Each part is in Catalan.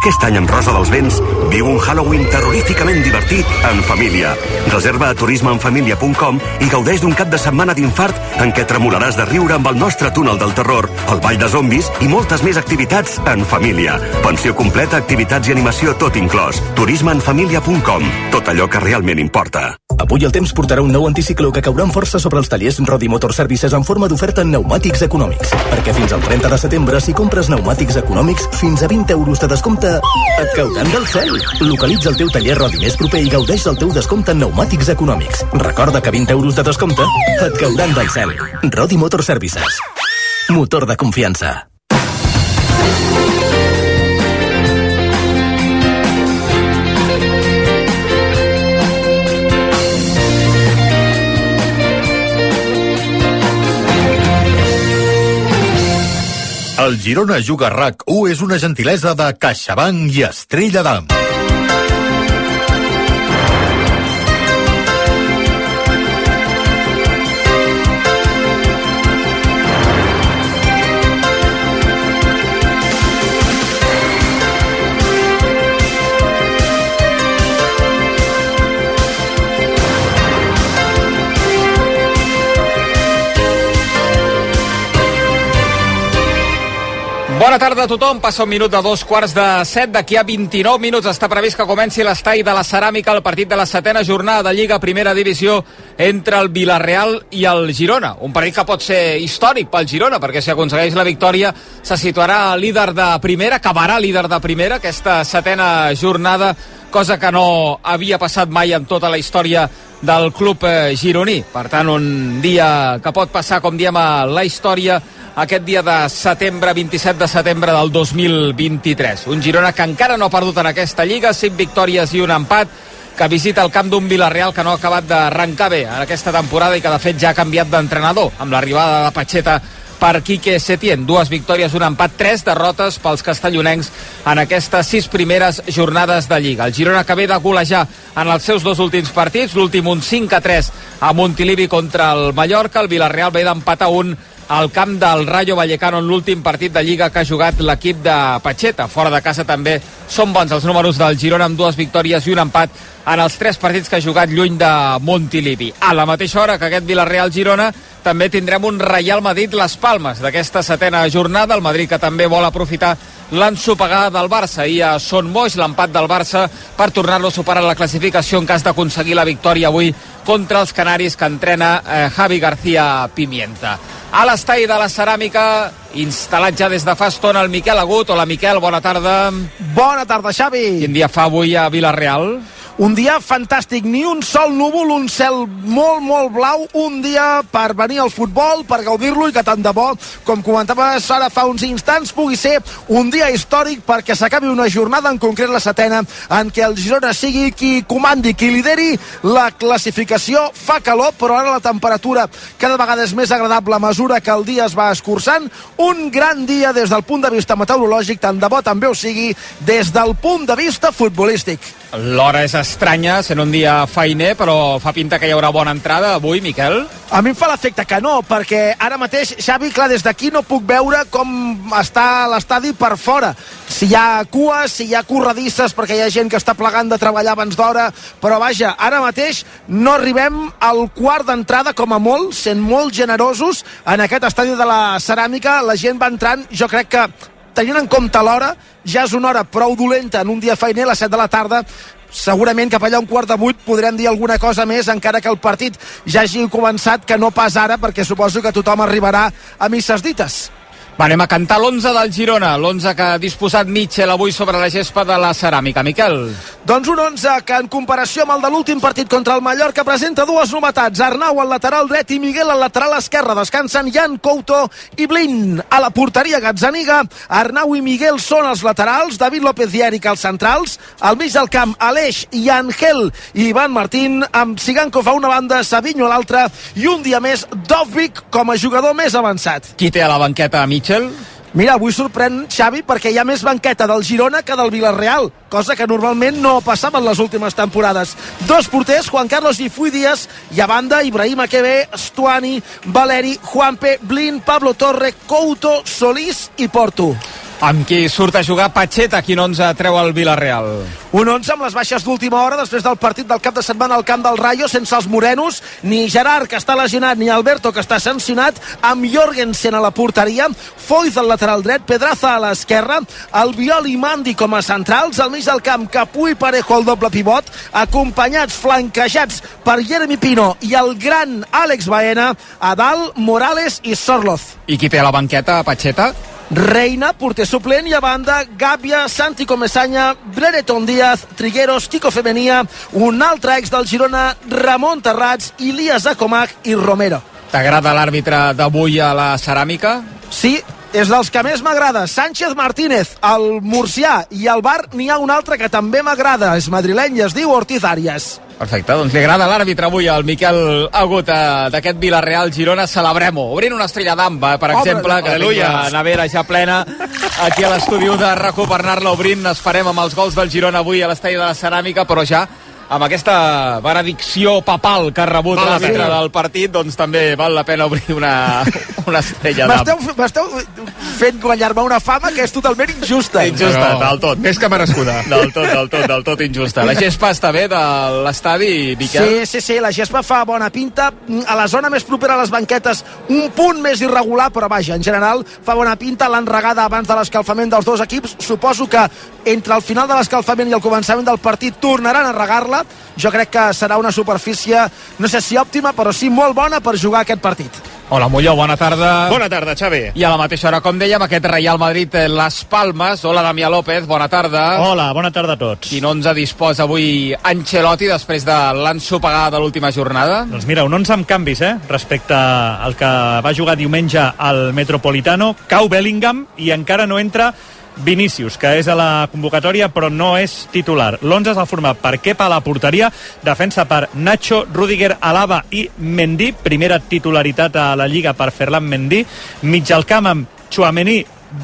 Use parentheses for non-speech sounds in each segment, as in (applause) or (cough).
Aquest any amb Rosa dels Vents viu un Halloween terroríficament divertit en família. Reserva a turismeenfamilia.com i gaudeix d'un cap de setmana d'infart en què tremolaràs de riure amb el nostre túnel del terror, el ball de zombis i moltes més activitats en família. Pensió completa, activitats i animació tot inclòs. turismeenfamilia.com. Tot allò que realment importa. Avui el temps portarà un nou anticicló que caurà amb força sobre els tallers Rodi Motor Services en forma d'oferta en pneumàtics econòmics. Perquè fins al 30 de setembre, si compres pneumàtics econòmics, fins a 20 euros de descompte et cauran del cel. Localitza el teu taller Rodi més proper i gaudeix del teu descompte en pneumàtics econòmics. Recorda que 20 euros de descompte et cauran del cel. Rodi Motor Services. Motor de confiança. El Girona Juga RAC 1 és una gentilesa de CaixaBank i Estrella d'Am. Bona tarda a tothom. Passa un minut de dos quarts de set. D'aquí a 29 minuts està previst que comenci l'estall de la Ceràmica, el partit de la setena jornada de Lliga Primera Divisió entre el Villarreal i el Girona. Un partit que pot ser històric pel Girona, perquè si aconsegueix la victòria se situarà líder de primera, acabarà líder de primera aquesta setena jornada, cosa que no havia passat mai en tota la història del club eh, gironí. Per tant, un dia que pot passar, com diem, a la història aquest dia de setembre, 27 de setembre del 2023. Un Girona que encara no ha perdut en aquesta lliga, 5 victòries i un empat, que visita el camp d'un Villarreal que no ha acabat d'arrencar bé en aquesta temporada i que de fet ja ha canviat d'entrenador amb l'arribada de Pacheta per Quique Setién. Dues victòries, un empat, tres derrotes pels castellonencs en aquestes sis primeres jornades de Lliga. El Girona que ve de golejar en els seus dos últims partits, l'últim un 5 a 3 a Montilivi contra el Mallorca, el Villarreal ve d'empatar un al camp del Rayo Vallecano en l'últim partit de Lliga que ha jugat l'equip de Pacheta. Fora de casa també són bons els números del Girona amb dues victòries i un empat en els tres partits que ha jugat lluny de Montilivi. A la mateixa hora que aquest Villarreal-Girona també tindrem un Real Madrid Les Palmes d'aquesta setena jornada. El Madrid que també vol aprofitar l'ensopegada del Barça i a Son Moix l'empat del Barça per tornar-lo a superar la classificació en cas d'aconseguir la victòria avui contra els canaris que entrena eh, Javi García Pimienta. A l'estall de la ceràmica, instal·lat ja des de fa estona el Miquel Agut. Hola Miquel, bona tarda. Bona tarda, Xavi. Quin dia fa avui a Vilareal? Un dia fantàstic, ni un sol núvol, un cel molt, molt blau, un dia per venir al futbol, per gaudir-lo i que tant de bo, com comentaves ara fa uns instants, pugui ser un dia històric perquè s'acabi una jornada, en concret la setena, en què el Girona sigui qui comandi, qui lideri la classificació. Fa calor, però ara la temperatura cada vegada és més agradable a mesura que el dia es va escurçant. Un gran dia des del punt de vista meteorològic, tant de bo també ho sigui des del punt de vista futbolístic. L'hora és estranya, sent un dia feiner, però fa pinta que hi haurà bona entrada avui, Miquel. A mi em fa l'efecte que no, perquè ara mateix, Xavi, clar, des d'aquí no puc veure com està l'estadi per fora. Si hi ha cues, si hi ha corredisses, perquè hi ha gent que està plegant de treballar abans d'hora, però vaja, ara mateix no arribem al quart d'entrada com a molt, sent molt generosos en aquest estadi de la ceràmica. La gent va entrant, jo crec que tenint en compte l'hora, ja és una hora prou dolenta en un dia feiner, a les 7 de la tarda, segurament cap allà un quart de vuit podrem dir alguna cosa més encara que el partit ja hagi començat que no pas ara perquè suposo que tothom arribarà a misses dites Va, anem a cantar l'11 del Girona, l'11 que ha disposat Mitchell avui sobre la gespa de la ceràmica. Miquel. Doncs un 11 que en comparació amb el de l'últim partit contra el Mallorca presenta dues novetats. Arnau al lateral dret i Miguel al lateral esquerre. Descansen Jan Couto i Blin. A la porteria Gazzaniga, Arnau i Miguel són els laterals, David López i Eric els centrals, al mig del camp Aleix i Angel i Ivan Martín, amb Sigankov a una banda, Savinho a l'altra i un dia més Dovvik com a jugador més avançat. Qui té a la banqueta Mitchell? Mira, avui sorprèn Xavi perquè hi ha més banqueta del Girona que del Villarreal, cosa que normalment no passava en les últimes temporades. Dos porters, Juan Carlos i Fui Díaz, i a banda Ibrahim Akebe, Stuani, Valeri, Juanpe, Blin, Pablo Torre, Couto, Solís i Porto. Amb qui surt a jugar Pacheta, quin 11 treu el Villarreal? Un 11 amb les baixes d'última hora després del partit del cap de setmana al camp del Rayo sense els morenos, ni Gerard que està lesionat ni Alberto que està sancionat amb Jorgensen a la porteria Foyz al lateral dret, Pedraza a l'esquerra Albiol i Mandi com a centrals al mig del camp Capú i Parejo al doble pivot acompanyats, flanquejats per Jeremy Pino i el gran Àlex Baena a dalt Morales i Sorloz I qui té a la banqueta, Pacheta? Reina, porter suplent, i a banda Gàbia, Santi Comesanya, Brereton Díaz, Trigueros, Kiko Femenia, un altre ex del Girona, Ramon Terrats, Ilias Acomac i Romero. T'agrada l'àrbitre d'avui a la ceràmica? Sí, és dels que més m'agrada. Sánchez Martínez, el murcià, i al bar n'hi ha un altre que també m'agrada. És madrileny i es diu Ortiz Arias. Perfecte, doncs li agrada l'àrbitre avui al Miquel Agut eh, d'aquest Villarreal Girona, celebrem-ho. Obrint una estrella d'amba, per Obre, exemple, que la nevera ja plena aquí a l'estudi de RACO per anar-la obrint. Esperem amb els gols del Girona avui a l'estadi de la Ceràmica, però ja amb aquesta benedicció papal que ha rebut l'àrbitre pena. del partit, doncs també val la pena obrir una, (laughs) una estrella d'amba. M'esteu fent guanyar-me una fama que és totalment injusta. Injusta, del tot. Més que merescuda. Del tot, del tot, del tot injusta. La gespa està bé de l'estadi, Miquel? Sí, sí, sí, la gespa fa bona pinta. A la zona més propera a les banquetes, un punt més irregular, però vaja, en general fa bona pinta. L'han regada abans de l'escalfament dels dos equips. Suposo que entre el final de l'escalfament i el començament del partit tornaran a regar-la. Jo crec que serà una superfície, no sé si òptima, però sí molt bona per jugar aquest partit. Hola, Molló, bona tarda. Bona tarda, Xavi. I a la mateixa hora, com dèiem, aquest Real Madrid eh, Las Palmes. Hola, Damià López, bona tarda. Hola, bona tarda a tots. Quin 11 disposa avui Ancelotti després de l'ensopegada de l'última jornada? Doncs mira, un 11 amb canvis, eh? Respecte al que va jugar diumenge al Metropolitano. Cau Bellingham i encara no entra Vinícius, que és a la convocatòria però no és titular. L'11 s'ha format per Kepa a la porteria, defensa per Nacho, Rudiger, Alaba i Mendy, primera titularitat a la Lliga per Ferland Mendy, mig al camp amb Chouameni,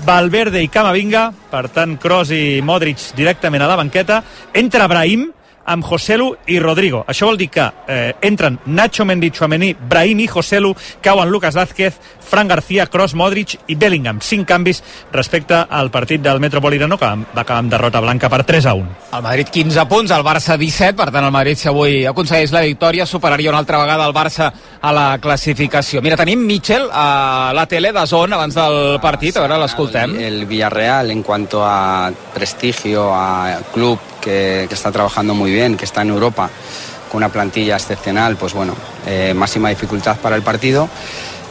Valverde i Camavinga, per tant Kroos i Modric directament a la banqueta, entra Brahim, amb Joselu i Rodrigo. Això vol dir que eh, entren Nacho Mendy, Chouameni, Brahim i Joselu, cauen Lucas Vázquez, Fran García, Kroos, Modric i Bellingham. Cinc canvis respecte al partit del Metropolitano, que va acabar amb derrota blanca per 3 a 1. El Madrid 15 punts, el Barça 17, per tant el Madrid si avui aconsegueix la victòria superaria una altra vegada el Barça a la classificació. Mira, tenim Mitchell a la tele de zona abans del partit, a veure, l'escoltem. El Villarreal en cuanto a prestigio, a club que, está trabajando muy bien, que está en Europa con una plantilla excepcional, pues bueno, eh, máxima dificultad para el partido.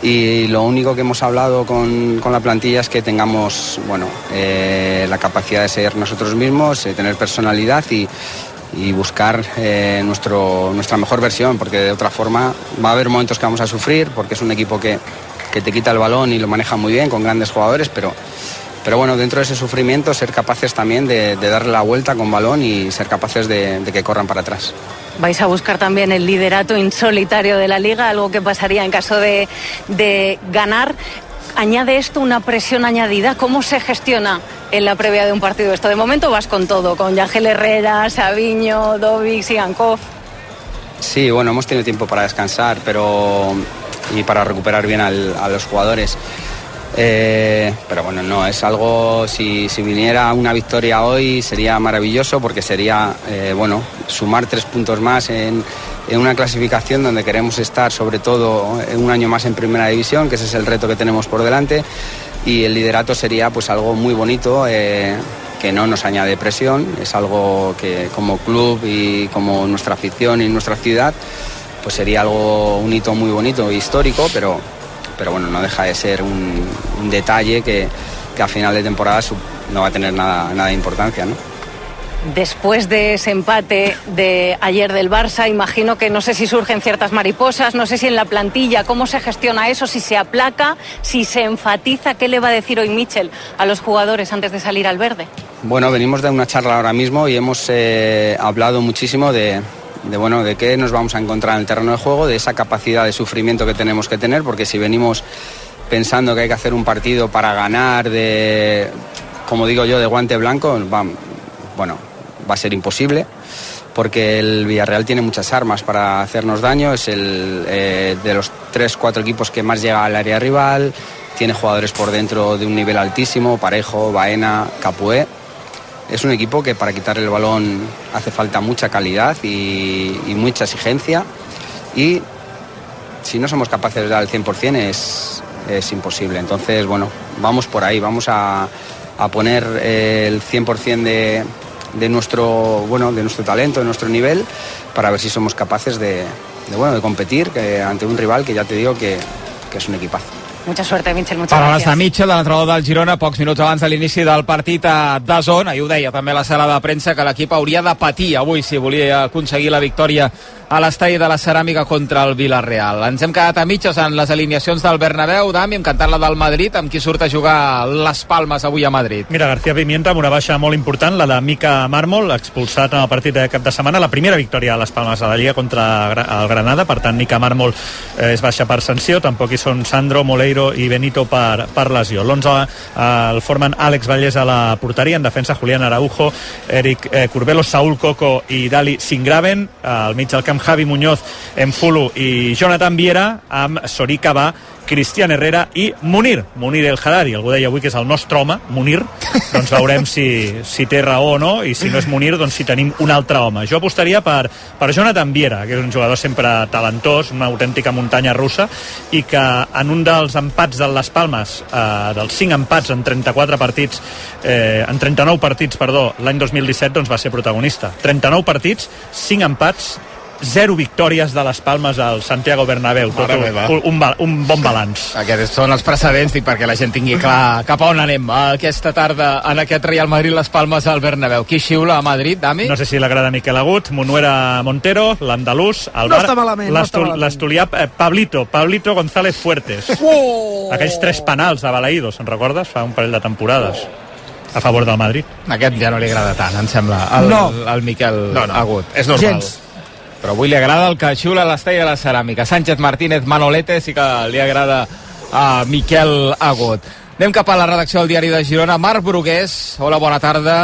Y lo único que hemos hablado con, con la plantilla es que tengamos bueno, eh, la capacidad de ser nosotros mismos, eh, tener personalidad y, y buscar nuestro, nuestra mejor versión, porque de otra forma va a haber momentos que vamos a sufrir, porque es un equipo que, que te quita el balón y lo maneja muy bien, con grandes jugadores, pero, pero bueno, dentro de ese sufrimiento ser capaces también de, de darle la vuelta con balón y ser capaces de, de que corran para atrás. Vais a buscar también el liderato insolitario de la liga, algo que pasaría en caso de, de ganar. Añade esto una presión añadida. ¿Cómo se gestiona en la previa de un partido esto? De momento vas con todo, con Yangel Herrera, Sabiño, Dovic, Sigankov. Sí, bueno, hemos tenido tiempo para descansar pero y para recuperar bien al- a los jugadores. Eh, pero bueno, no, es algo, si, si viniera una victoria hoy sería maravilloso porque sería, eh, bueno, sumar tres puntos más en, en una clasificación donde queremos estar sobre todo un año más en primera división, que ese es el reto que tenemos por delante y el liderato sería pues algo muy bonito eh, que no nos añade presión, es algo que como club y como nuestra afición y nuestra ciudad pues sería algo un hito muy bonito e histórico, pero, pero bueno, no deja de ser un, un detalle que, que a final de temporada no va a tener nada, nada de importancia, ¿no? Después de ese empate de ayer del Barça, imagino que no sé si surgen ciertas mariposas, no sé si en la plantilla, cómo se gestiona eso, si se aplaca, si se enfatiza, ¿qué le va a decir hoy Mitchell a los jugadores antes de salir al verde? Bueno, venimos de una charla ahora mismo y hemos eh, hablado muchísimo de, de, bueno, de qué nos vamos a encontrar en el terreno de juego, de esa capacidad de sufrimiento que tenemos que tener, porque si venimos pensando que hay que hacer un partido para ganar, de, como digo yo, de guante blanco, va, bueno, va a ser imposible. Porque el Villarreal tiene muchas armas para hacernos daño, es el eh, de los tres, cuatro equipos que más llega al área rival, tiene jugadores por dentro de un nivel altísimo, Parejo, Baena, Capué. Es un equipo que para quitar el balón hace falta mucha calidad y, mucha exigencia y si no somos capaces de dar el 100% es, es imposible. Entonces, bueno, vamos por ahí, vamos a, a poner eh, el 100% de, de, nuestro, bueno, de nuestro talento, de nuestro nivel, para ver si somos capaces de, bueno, de competir que, ante un rival que ya te digo que, que es un equipazo. Mucha suerte, Mitchell, muchas Paraules gràcies. de Mitchell, de l'entrenador del Girona, pocs minuts abans de l'inici del partit a Dazón. Ahir ho deia també a la sala de premsa, que l'equip hauria de patir avui si volia aconseguir la victòria a l'estadi de la Ceràmica contra el Villarreal. Ens hem quedat a mitges en les alineacions del Bernabéu, Dami, hem cantat la del Madrid, amb qui surt a jugar les Palmes avui a Madrid. Mira, García Pimienta amb una baixa molt important, la de Mica Mármol, expulsat en el partit de cap de setmana, la primera victòria a les Palmes a la Lliga contra el Granada, per tant Mica Mármol eh, és baixa per sanció, tampoc hi són Sandro, Moleiro i Benito per, per lesió. L'11 eh, el formen Àlex Vallès a la porteria, en defensa Julián Araujo, Eric eh, Curbelo, Saúl Coco i Dali Singraven, al mig del camp Javi Muñoz, Enfulu i Jonathan Viera, amb Sorica va Cristian Herrera i Munir, Munir El Harari, algú deia avui que és el nostre home, Munir, doncs veurem si, si té raó o no, i si no és Munir, doncs si tenim un altre home. Jo apostaria per, per Jonathan Viera, que és un jugador sempre talentós, una autèntica muntanya russa, i que en un dels empats de les Palmes, eh, dels 5 empats en 34 partits, eh, en 39 partits, perdó, l'any 2017, doncs va ser protagonista. 39 partits, 5 empats, zero victòries de les Palmes al Santiago Bernabéu. Tot un, un, un, bon balanç. Aquests són els precedents, dic, perquè la gent tingui clar cap a on anem aquesta tarda en aquest Real Madrid Les Palmes al Bernabéu. Qui xiula a Madrid, Dami? No sé si l'agrada Miquel Agut, Monuera Montero, l'andalús, el No Bar, no malament. l'Astulià eh, Pablito, Pablito González Fuertes. Oh! Aquells tres penals de Balaïdo, se'n recordes? Fa un parell de temporades. A favor del Madrid. Aquest ja no li agrada tant, em sembla, al, No. al Miquel No, no, Agut. és normal. Gens. Però avui li agrada el que xiula a l'estall de la ceràmica. Sánchez Martínez Manolete sí que li agrada a Miquel Agut. Anem cap a la redacció del diari de Girona. Marc Brugués, hola, bona tarda.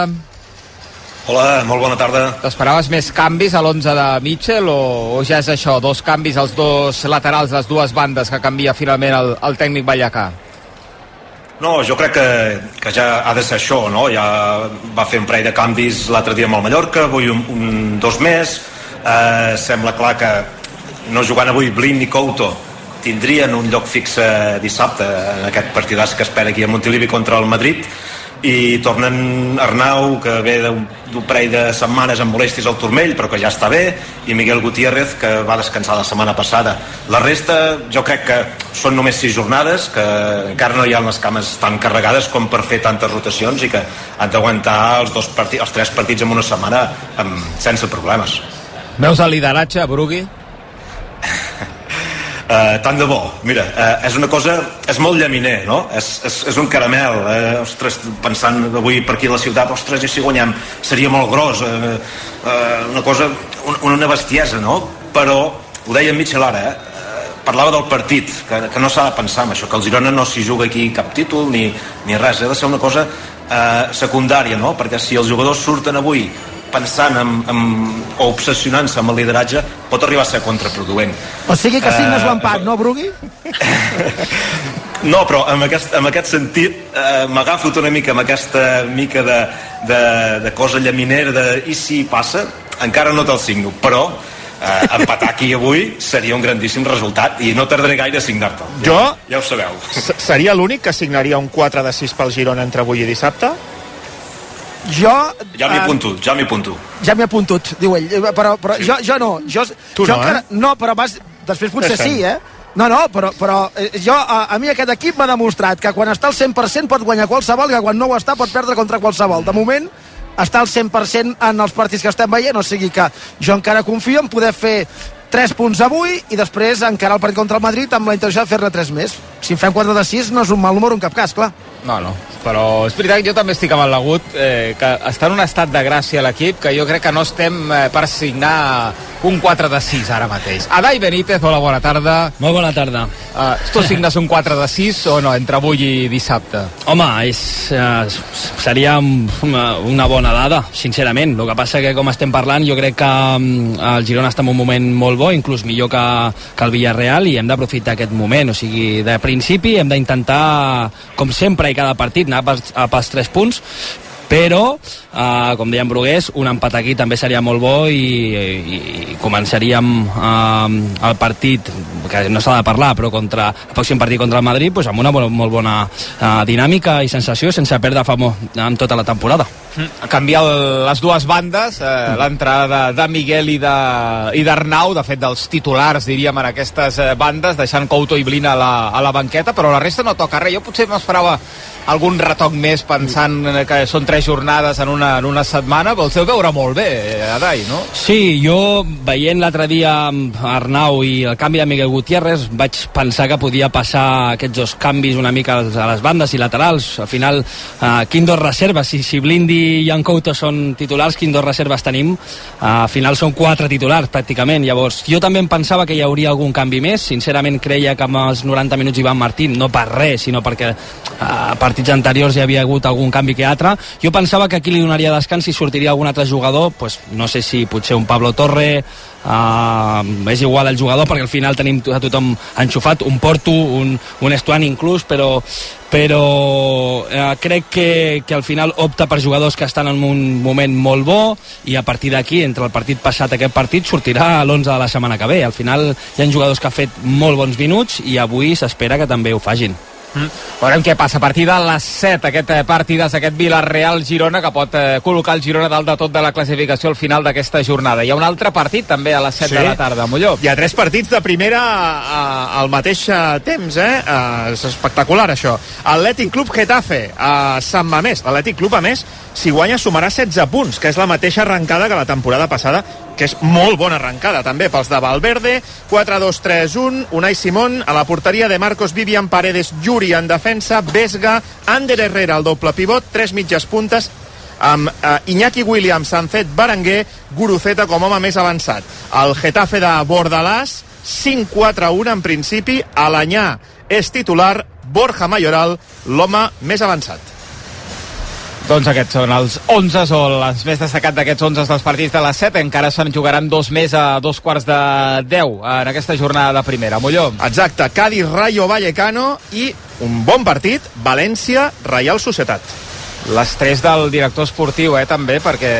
Hola, molt bona tarda. T'esperaves més canvis a l'11 de Mitchell o, o ja és això, dos canvis als dos laterals, les dues bandes que canvia finalment el, el tècnic Ballacà? No, jo crec que, que ja ha de ser això, no? Ja va fer un parell de canvis l'altre dia amb el Mallorca, avui un, un dos més. Eh, sembla clar que no jugant avui Blin ni Couto tindrien un lloc fixe dissabte en aquest partidàs que espera aquí a Montilivi contra el Madrid. I tornen Arnau que ve d'un parell de setmanes amb molèsties al turmell però que ja està bé i Miguel Gutiérrez que va descansar la setmana passada. La resta jo crec que són només sis jornades que encara no hi ha les cames tan carregades com per fer tantes rotacions i que han d'aguantar els, dos partits, els tres partits en una setmana amb, sense problemes Veus el lideratge, Brugui? Uh, tant de bo, mira, uh, és una cosa és molt llaminer, no? És, és, és un caramel eh? ostres, pensant avui per aquí a la ciutat, ostres, i si guanyem seria molt gros uh, uh, una cosa, un, una bestiesa no? però, ho deia en Mitchell ara eh? Uh, parlava del partit que, que no s'ha de pensar en això, que el Girona no s'hi juga aquí cap títol ni, ni res, ha de ser una cosa uh, secundària, no? perquè si els jugadors surten avui pensant en, en, o obsessionant-se amb el lideratge pot arribar a ser contraproduent O sigui que signes Eh, l'empat, no, Brugui? (laughs) no, però en aquest, en aquest sentit eh, m'agafo una mica amb aquesta mica de, de, de cosa llaminera de i si passa, encara no te'l signo però eh, empatar aquí avui seria un grandíssim resultat i no tardaré gaire a signar-te'l Jo? ja ho sabeu Seria l'únic que signaria un 4 de 6 pel Girona entre avui i dissabte? Jo... ja m'hi eh, apunto, ja m'hi apunto Ja m'hi apuntut, diu ell. Eh, Però, però jo, jo no. Jo, Tu jo no, encara, eh? No, però vas... Després potser sí, eh? No, no, però, però eh, jo, a, a mi aquest equip m'ha demostrat que quan està al 100% pot guanyar qualsevol i que quan no ho està pot perdre contra qualsevol. De moment està al 100% en els partits que estem veient, o sigui que jo encara confio en poder fer 3 punts avui i després encara el partit contra el Madrid amb la intenció de fer-ne 3 més. Si en fem 4 de 6 no és un mal número en cap cas, clar. No, no, però és veritat que jo també estic amb el Lagut, eh, que està en un estat de gràcia l'equip, que jo crec que no estem eh, per signar un 4 de 6 ara mateix. Adai Benítez, hola, bona tarda. Molt bona tarda. Uh, tu signes un 4 de 6 o no, entre avui i dissabte? Home, és, uh, seria una, una bona dada, sincerament. El que passa que, com estem parlant, jo crec que um, el Girona està en un moment molt bo, inclús millor que, que el Villarreal, i hem d'aprofitar aquest moment. O sigui, de principi hem d'intentar, com sempre i cada partit, anar pels, a pels 3 punts, però, eh, com deia en Brugués, un empat aquí també seria molt bo i, i, i començaríem eh, el partit, que no s'ha de parlar, però contra el pròxim partit contra el Madrid pues, amb una molt, molt bona eh, dinàmica i sensació sense perdre famo en tota la temporada. Mm. Canviar les dues bandes, eh, mm. l'entrada de, de Miguel i d'Arnau, de, de fet dels titulars, diríem, en aquestes eh, bandes, deixant Couto i Blina a la, a la banqueta, però la resta no toca res. Jo potser m'esperava algun retoc més pensant que són tres jornades en una, en una setmana, però el seu veure molt bé, Adai, no? Sí, jo veient l'altre dia amb Arnau i el canvi de Miguel Gutiérrez vaig pensar que podia passar aquests dos canvis una mica a les bandes i laterals. Al final, uh, quin dos reserves? Si, si Blindy i en Couto són titulars, quin dos reserves tenim? Al final són quatre titulars, pràcticament. Llavors, jo també em pensava que hi hauria algun canvi més. Sincerament, creia que amb els 90 minuts Ivan Martín, no per res, sinó perquè uh, per partits anteriors hi havia hagut algun canvi que altre. Jo pensava que aquí li donaria descans i sortiria algun altre jugador, pues, no sé si potser un Pablo Torre, uh, és igual el jugador perquè al final tenim a tothom enxufat, un Porto, un, un Estuani inclús, però però eh, crec que, que al final opta per jugadors que estan en un moment molt bo i a partir d'aquí, entre el partit passat aquest partit, sortirà l'11 de la setmana que ve. Al final hi ha jugadors que han fet molt bons minuts i avui s'espera que també ho fagin. Mm. Veurem què passa. A partir de les 7, aquest eh, partidàs, aquest Villarreal-Girona, que pot eh, col·locar el Girona dalt de tot de la classificació al final d'aquesta jornada. Hi ha un altre partit també a les 7 sí. de la tarda, Molló. Hi ha tres partits de primera eh, al mateix eh, temps, eh? eh? És espectacular, això. Atlètic Club Getafe, a Sant Mamés. L'Atlètic Club, a més, si guanya sumarà 16 punts, que és la mateixa arrencada que la temporada passada, que és molt bona arrencada també pels de Valverde, 4-2-3-1, Unai Simón, a la porteria de Marcos Vivian Paredes, Yuri en defensa, Vesga, Ander Herrera al doble pivot, tres mitges puntes, amb eh, Iñaki Williams, Sancet Berenguer, Guruceta com home més avançat. El Getafe de Bordalàs, 5-4-1 en principi, Alanyà és titular, Borja Mayoral, l'home més avançat. Doncs aquests són els 11 o les més destacat d'aquests 11 dels partits de les 7. Encara se'n jugaran dos més a dos quarts de 10 en aquesta jornada de primera. Molló. Exacte. Cádiz, Rayo Vallecano i un bon partit, València, Reial Societat. Les tres del director esportiu, eh, també, perquè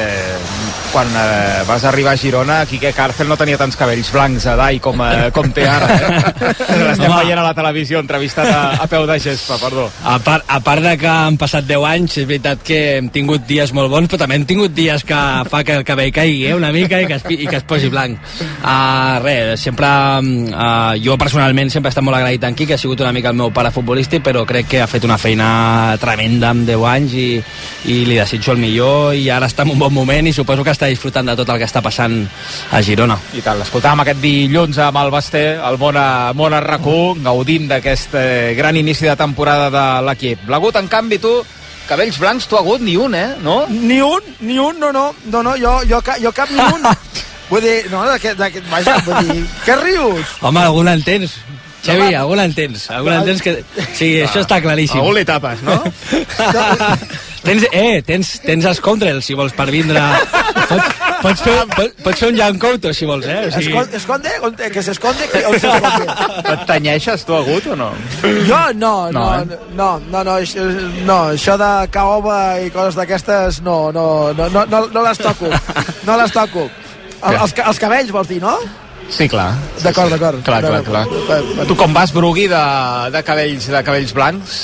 quan eh, vas arribar a Girona, Quique Cárcel no tenia tants cabells blancs a Dai com, eh, com té ara. Eh? (laughs) L'estem veient a la televisió, entrevistat a, a peu de gespa, perdó. A part, a part de que han passat 10 anys, és veritat que hem tingut dies molt bons, però també hem tingut dies que fa que el cabell caigui eh, una mica i que es, i que es posi blanc. Uh, res, sempre, uh, jo personalment sempre he estat molt agraït en Quique, ha sigut una mica el meu pare futbolístic, però crec que ha fet una feina tremenda amb 10 anys i, i li desitjo el millor i ara està en un bon moment i suposo que està disfrutant de tot el que està passant a Girona. I tal, l'escoltàvem aquest dilluns amb el Basté, el Mona, Mona RAC1, gaudint d'aquest eh, gran inici de temporada de l'equip. L'agut, en canvi, tu, cabells blancs tu ha hagut ni un, eh? No? Ni un, ni un, no, no, no, no jo, jo, jo cap ni un. (laughs) vull dir, no, d'aquest, vaja, vull dir, què rius? Home, algun en tens. Xavi, algun en tens. Algun en tens que... Sí, això està claríssim. Algun li tapes, no? (laughs) Tens, eh, tens, tens els Condrel, si vols, per vindre... Pots, pots, fer, pots, pots fer un Jan Couto, si vols, eh? O sigui... Esconde, esconde, que s'esconde, que on s'esconde. Et tenyeixes tu, Agut, o no? Jo, no, no, no, eh? no, no, no, això, no, això de caoba i coses d'aquestes, no, no, no, no, no, no les toco, no les toco. El, els, els cabells, vols dir, no? Sí, clar. D'acord, d'acord. Clar, clar, clar. Tu com vas, Brugui, de, de, cabells, de cabells blancs?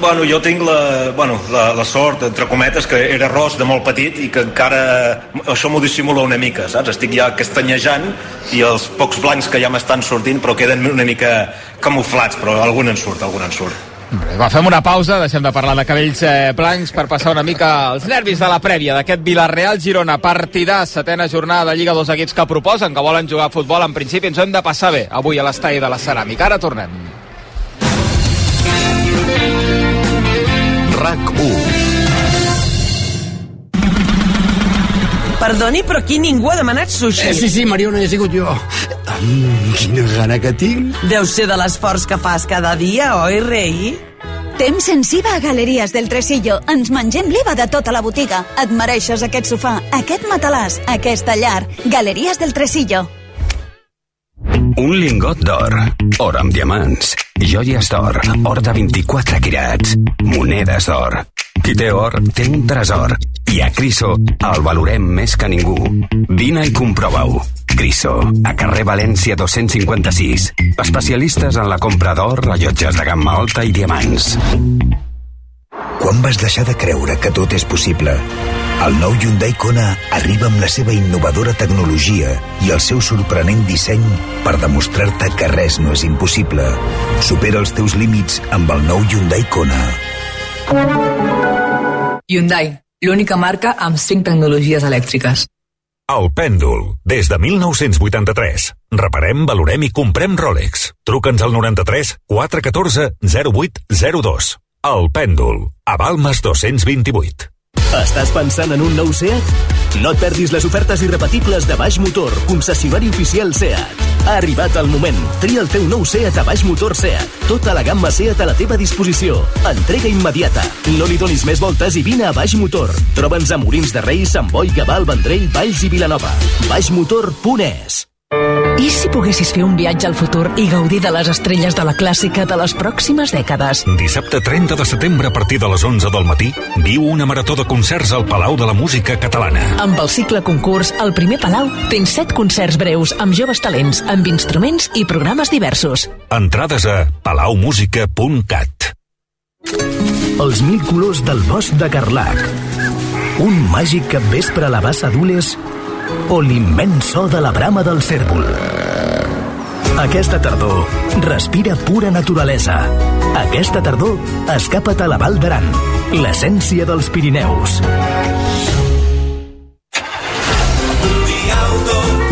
Bueno, jo tinc la, bueno, la, la sort, entre cometes, que era ros de molt petit i que encara això m'ho dissimula una mica, saps? Estic ja castanyejant i els pocs blancs que ja m'estan sortint però queden una mica camuflats, però algun en surt, algun en surt. Va, fem una pausa, deixem de parlar de cabells eh, blancs per passar una mica els nervis de la prèvia d'aquest Villarreal-Girona, partidà, setena jornada de Lliga, dos equips que proposen, que volen jugar a futbol, en principi ens hem de passar bé avui a l'estadi de la Ceràmica. Ara tornem. RAC1 Perdoni, però aquí ningú ha demanat sushi. Eh, sí, sí, Mariona, he sigut jo. Mm, quina gana que tinc. Deu ser de l'esforç que fas cada dia, oi, rei? Temps sensiva a Galeries del Tresillo. Ens mengem l'IVA de tota la botiga. Et mereixes aquest sofà, aquest matalàs, aquesta llar. Galeries del Tresillo. Un lingot d'or, or amb diamants, joies d'or, or de 24 quirats, monedes d'or. Qui té or, té un tresor. I a Criso el valorem més que ningú. Vine i comprova-ho. Criso, a carrer València 256. Especialistes en la compra d'or, rellotges de gamma alta i diamants. Quan vas deixar de creure que tot és possible? El nou Hyundai Kona arriba amb la seva innovadora tecnologia i el seu sorprenent disseny per demostrar-te que res no és impossible. Supera els teus límits amb el nou Hyundai Kona. Hyundai, l'única marca amb 5 tecnologies elèctriques. El Pèndol, des de 1983. Reparem, valorem i comprem Rolex. Truca'ns al 93 414 0802. El Pèndol, a Balmes 228. Estàs pensant en un nou SEAT? No et perdis les ofertes irrepetibles de Baix Motor, concessionari oficial SEAT. Ha arribat el moment. Tria el teu nou SEAT a Baix Motor SEAT. Tota la gamma SEAT a la teva disposició. Entrega immediata. No li donis més voltes i vine a Baix Motor. Troba'ns a Morins de Reis, Sant Boi, Gavà, Vendrell, Valls i Vilanova. baixmotor.es I si poguessis fer un viatge al futur i gaudir de les estrelles de la clàssica de les pròximes dècades? Dissabte 30 de setembre a partir de les 11 del matí viu una marató de concerts al Palau de la Música Catalana. Amb el cicle concurs, el primer Palau tens set concerts breus amb joves talents, amb instruments i programes diversos. Entrades a palaumusica.cat Els mil colors del bosc de Carlac. Un màgic capvespre a la bassa d'Ules o l'immens so de la brama del cèrvol. Aquesta tardor, respira pura naturalesa. Aquesta tardor, escapa't a la Val d'Aran, l'essència dels Pirineus.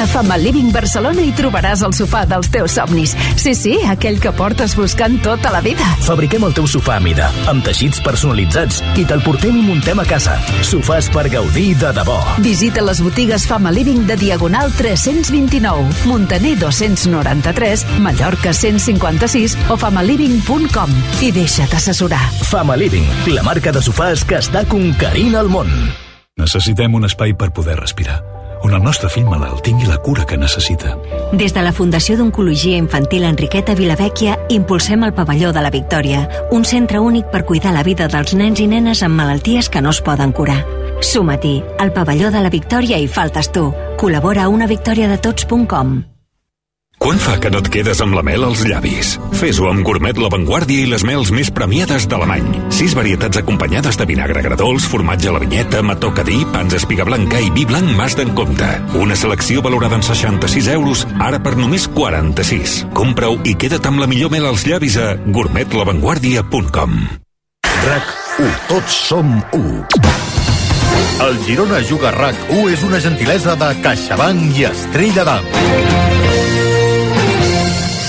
A Family Living Barcelona hi trobaràs el sofà dels teus somnis. Sí, sí, aquell que portes buscant tota la vida. Fabriquem el teu sofà a mida, amb teixits personalitzats i te'l portem i muntem a casa. Sofàs per gaudir de debò. Visita les botigues Fama Living de Diagonal 329, Montaner 293, Mallorca 156 o famaliving.com i deixa't assessorar. Fama Living, la marca de sofàs que està conquerint el món. Necessitem un espai per poder respirar, on el nostre fill malalt tingui la cura que necessita. Des de la Fundació d'Oncologia Infantil Enriqueta Vilavèquia impulsem el Pavelló de la Victòria, un centre únic per cuidar la vida dels nens i nenes amb malalties que no es poden curar. Suma-t'hi, al Pavelló de la Victòria hi faltes tu. Col·labora a unavictoriadetots.com. Quan fa que no et quedes amb la mel als llavis? Fes-ho amb Gourmet La Vanguardia i les mels més premiades d'Alemany. Sis varietats acompanyades de vinagre gradols, formatge a la vinyeta, mató cadí, pans espiga blanca i vi blanc mas d'en compte. Una selecció valorada en 66 euros, ara per només 46. Compra-ho i queda't amb la millor mel als llavis a gourmetlavanguardia.com RAC 1. Tots som 1. El Girona Juga RAC 1 és una gentilesa de CaixaBank i Estrella d'Am.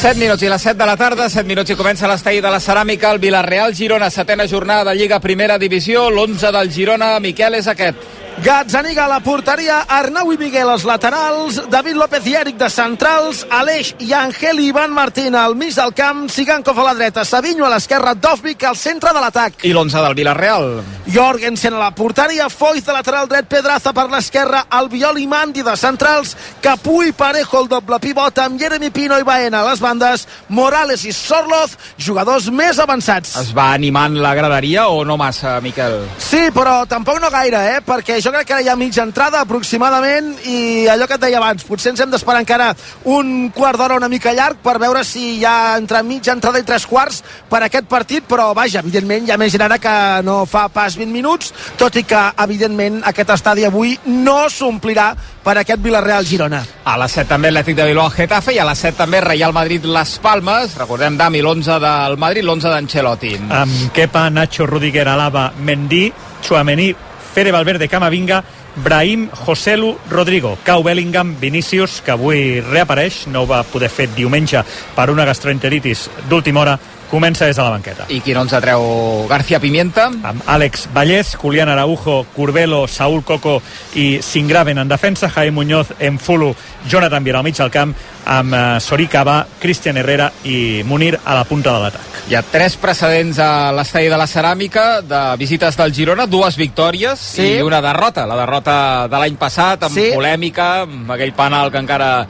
7 minuts i les 7 de la tarda, 7 minuts i comença l'estall de la ceràmica, el Vilareal Girona, setena jornada de Lliga Primera Divisió, l'11 del Girona, Miquel, és aquest. Gazzaniga a la porteria, Arnau i Miguel als laterals, David López i Eric de centrals, Aleix i Angel i Ivan Martín al mig del camp, Sigankov a la dreta, Savinho a l'esquerra, Dovvik al centre de l'atac. I l'11 del Vilareal. Jorgensen a la porteria, Foyt de lateral dret, Pedraza per l'esquerra, Albiol i Mandi de centrals, Capu i Parejo el doble pivot amb Jeremy Pino i Baena a les bandes, Morales i Sorloz, jugadors més avançats. Es va animant la graderia o no massa, Miquel? Sí, però tampoc no gaire, eh? Perquè jo crec que ara hi ha mitja entrada aproximadament i allò que et deia abans, potser ens hem d'esperar encara un quart d'hora una mica llarg per veure si hi ha entre mitja entrada i tres quarts per aquest partit, però vaja, evidentment ha més ara que no fa pas 20 minuts, tot i que, evidentment, aquest estadi avui no s'omplirà per aquest Villarreal-Girona. A les 7 també Atlètic de Bilbao Getafe i a les 7 també Real Madrid Les Palmes. Recordem, Dami, l'11 del Madrid, l'11 d'Ancelotti. Amb Kepa, Nacho, Rudiger, Alaba, Mendy, Chouameni, Fede Valverde, Camavinga, Brahim, Joselu, Rodrigo, Cau Bellingham, Vinícius, que avui reapareix, no ho va poder fer diumenge per una gastroenteritis d'última hora, comença des de la banqueta. I qui no ens atreu García Pimienta? Amb Àlex Vallès, Julián Araujo, Curbelo, Saúl Coco i Singraven en defensa, Jaime Muñoz en Fulu, Jonathan Viera al mig del camp, amb eh, Soricaba, Cristian Herrera i Munir a la punta de l'atac. Hi ha tres precedents a l'estadi de la Ceràmica de visites del Girona, dues victòries Sí. i una derrota. La derrota de l'any passat, amb Sí. polèmica, amb aquell penal que encara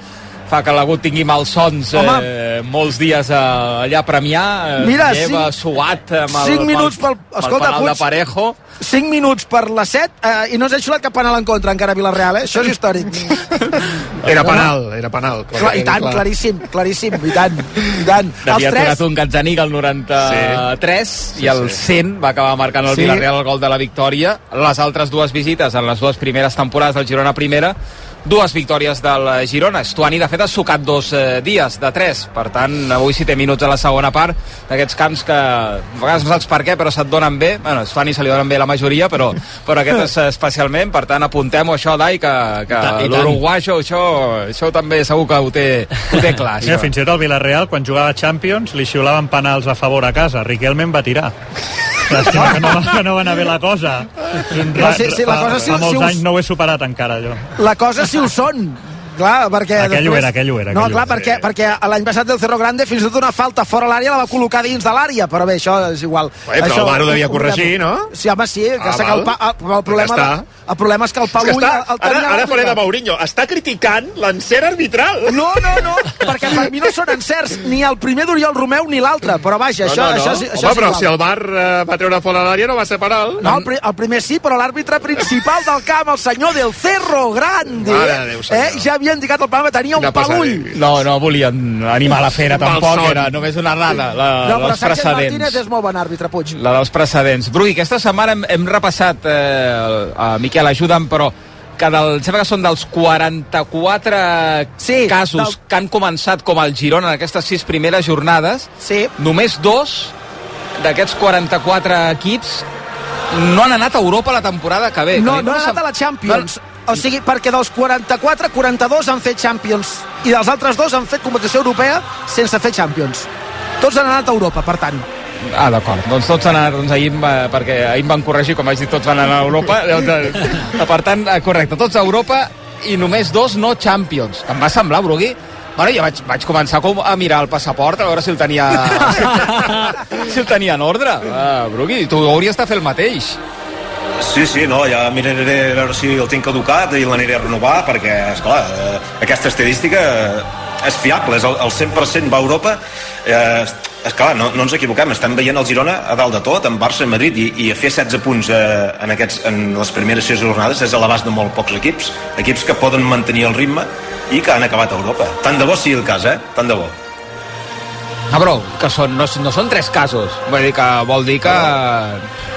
fa que l'Agut tingui malsons Home. eh, molts dies eh, allà a Premià. Eh, Mira, lleva cinc- suat amb el, cinc minuts pel- amb el escolta, penal de Puig. Parejo. 5 minuts per les 7 eh, i no s'ha xulat cap penal en contra encara a Villarreal, eh? Això és històric. (laughs) Era penal, era penal. Clar, I tant, claríssim, claríssim, i tant, i tant. Devia tres, aturat un Gazzanic al 93 Sí. i el Sí, sí. 100 va acabar marcant el Sí. Villarreal el gol de la victòria. Les altres dues visites en les dues primeres temporades del Girona primera dues victòries del Girona. Estuani, de fet, ha sucat dos eh, dies de tres. Per tant, avui sí té minuts a la segona part d'aquests camps que a vegades no saps per què, però se't donen bé. Bueno, a Estuani se li donen bé la majoria, però, però aquest és eh, especialment. Per tant, apuntem-ho això, Dai, que, que I tant, i tant. l'uruguaixo, això, això també segur que ho té, ho té clar. Mira, Això. fins i tot el Villarreal, quan jugava Champions, li xiulaven penals a favor a casa. Riquelme en va tirar. Llàstima que no, que no va anar bé la cosa. No, sí, sí, la fa, cosa sí- fa molts sí us- anys no ho he superat encara, jo. la cosa si ho són. Clar, perquè Aquell ho després... era, aquell ho era, No, aquell ho clar, era. perquè, perquè l'any passat el Cerro Grande fins i tot una falta fora l'àrea la va col·locar dins de l'àrea, però bé, això és igual. Ué, però això, el VAR ho devia corregir, no? Sí, home, sí, que, Ah, que el, el, el, problema, Ja està. de, el problema és que el que Palull... està, el, el ara, ara faré de. Mourinho. Està criticant l'encert arbitral. No, no, no, perquè per mi no són encerts ni el primer d'Oriol Romeu ni l'altre, però vaja, això, no, no, no. això, això Home, però si el VAR eh, va treure fora l'àrea no va ser penal. No, el, pri el primer sí, però l'àrbitre principal del camp, el senyor del Cerro Grande, Mare Déu, eh, ja havia indicat el programa, tenia un palull. No, no volien animar la fera tampoc, malson. era només una errada, la, No, però dels Sánchez Martínez precedents. és molt bon àrbitre, Puig. La dels precedents. Brugui, aquesta setmana hem, hem repassat, eh, a Miquel, ajuda'm, però que del, em sembla que són dels 44 Sí, casos del- que han començat com el Girona en aquestes sis primeres jornades, Sí. només dos d'aquests 44 equips no han anat a Europa la temporada que ve. No, Que no ha em anat a la Champions. O sigui, perquè dels 44, 42 han fet Champions i dels altres dos han fet competició europea sense fer Champions. Tots han anat a Europa, per tant. Ah, d'acord. Doncs tots han anat, doncs ahir, va- perquè ahir em van corregir, com vaig dir, tots van anar a Europa. (laughs) Eh, per tant, eh, correcte, tots a Europa i només dos no Champions. Em va semblar, Brugui, Bueno, jo vaig, vaig començar com a mirar el passaport a veure si el tenia (laughs) si el tenia en ordre. Uh, Brugui, tu hauries de fer el mateix. Sí, sí, no, ja miraré a veure si el tinc caducat i l'aniré a renovar perquè, esclar, eh, aquesta estadística és fiable, és el, el 100% va a Europa eh, esclar, no, no ens equivoquem, estem veient el Girona a dalt de tot, en Barça i Madrid i, i a fer 16 punts eh, en, aquests, en les primeres 6 jornades és a l'abast de molt pocs equips equips que poden mantenir el ritme i que han acabat a Europa. Tant de bo sigui el cas, eh? Tant de bo. Ah, però, que són, no, no són tres casos. Vull dir que vol dir que,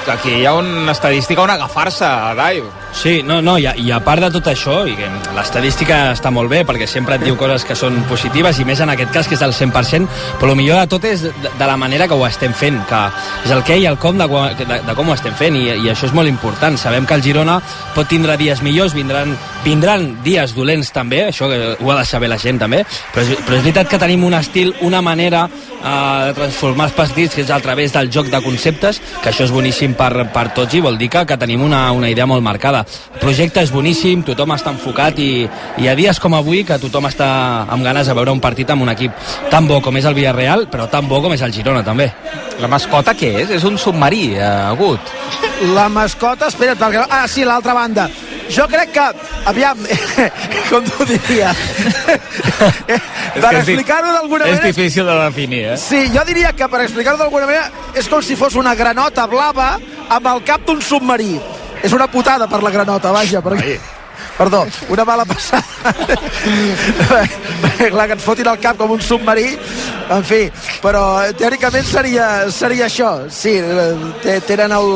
que aquí hi ha una estadística on agafar-se, Dai. Sí, no, no, i a, i a part de tot això, i que l'estadística està molt bé, perquè sempre et diu coses que són positives, i més en aquest cas, que és del 100%, però el millor de tot és de, de la manera que ho estem fent, que és el què i el com de, de, de com ho estem fent, i, i això és molt important. Sabem que el Girona pot tindre dies millors, vindran, vindran dies dolents també, això ho ha de saber la gent també, però és, però és veritat que tenim un estil, una manera eh, de transformar els partits, que és a través del joc de conceptes, que això és boníssim per, per tots i vol dir que, que tenim una, una idea molt marcada. El projecte és boníssim, tothom està enfocat i, i a dies com avui que tothom està amb ganes de veure un partit amb un equip tan bo com és el Villarreal, però tan bo com és el Girona també. La mascota què és? És un submarí, eh, agut. La mascota, espera't, perquè... Ah, sí, l'altra banda. Jo crec que, aviam, (laughs) com t'ho diria, (laughs) per és explicar-ho d'alguna És manera... difícil de definir, eh? Sí, jo diria que per explicar-ho d'alguna manera és com si fos una granota blava amb el cap d'un submarí. És una putada per la granota, vaja, perquè... Perdó, una mala passada. Clar, que ens fotin al cap com un submarí. en fi, però teòricament seria, seria això, sí, eh, tenen el,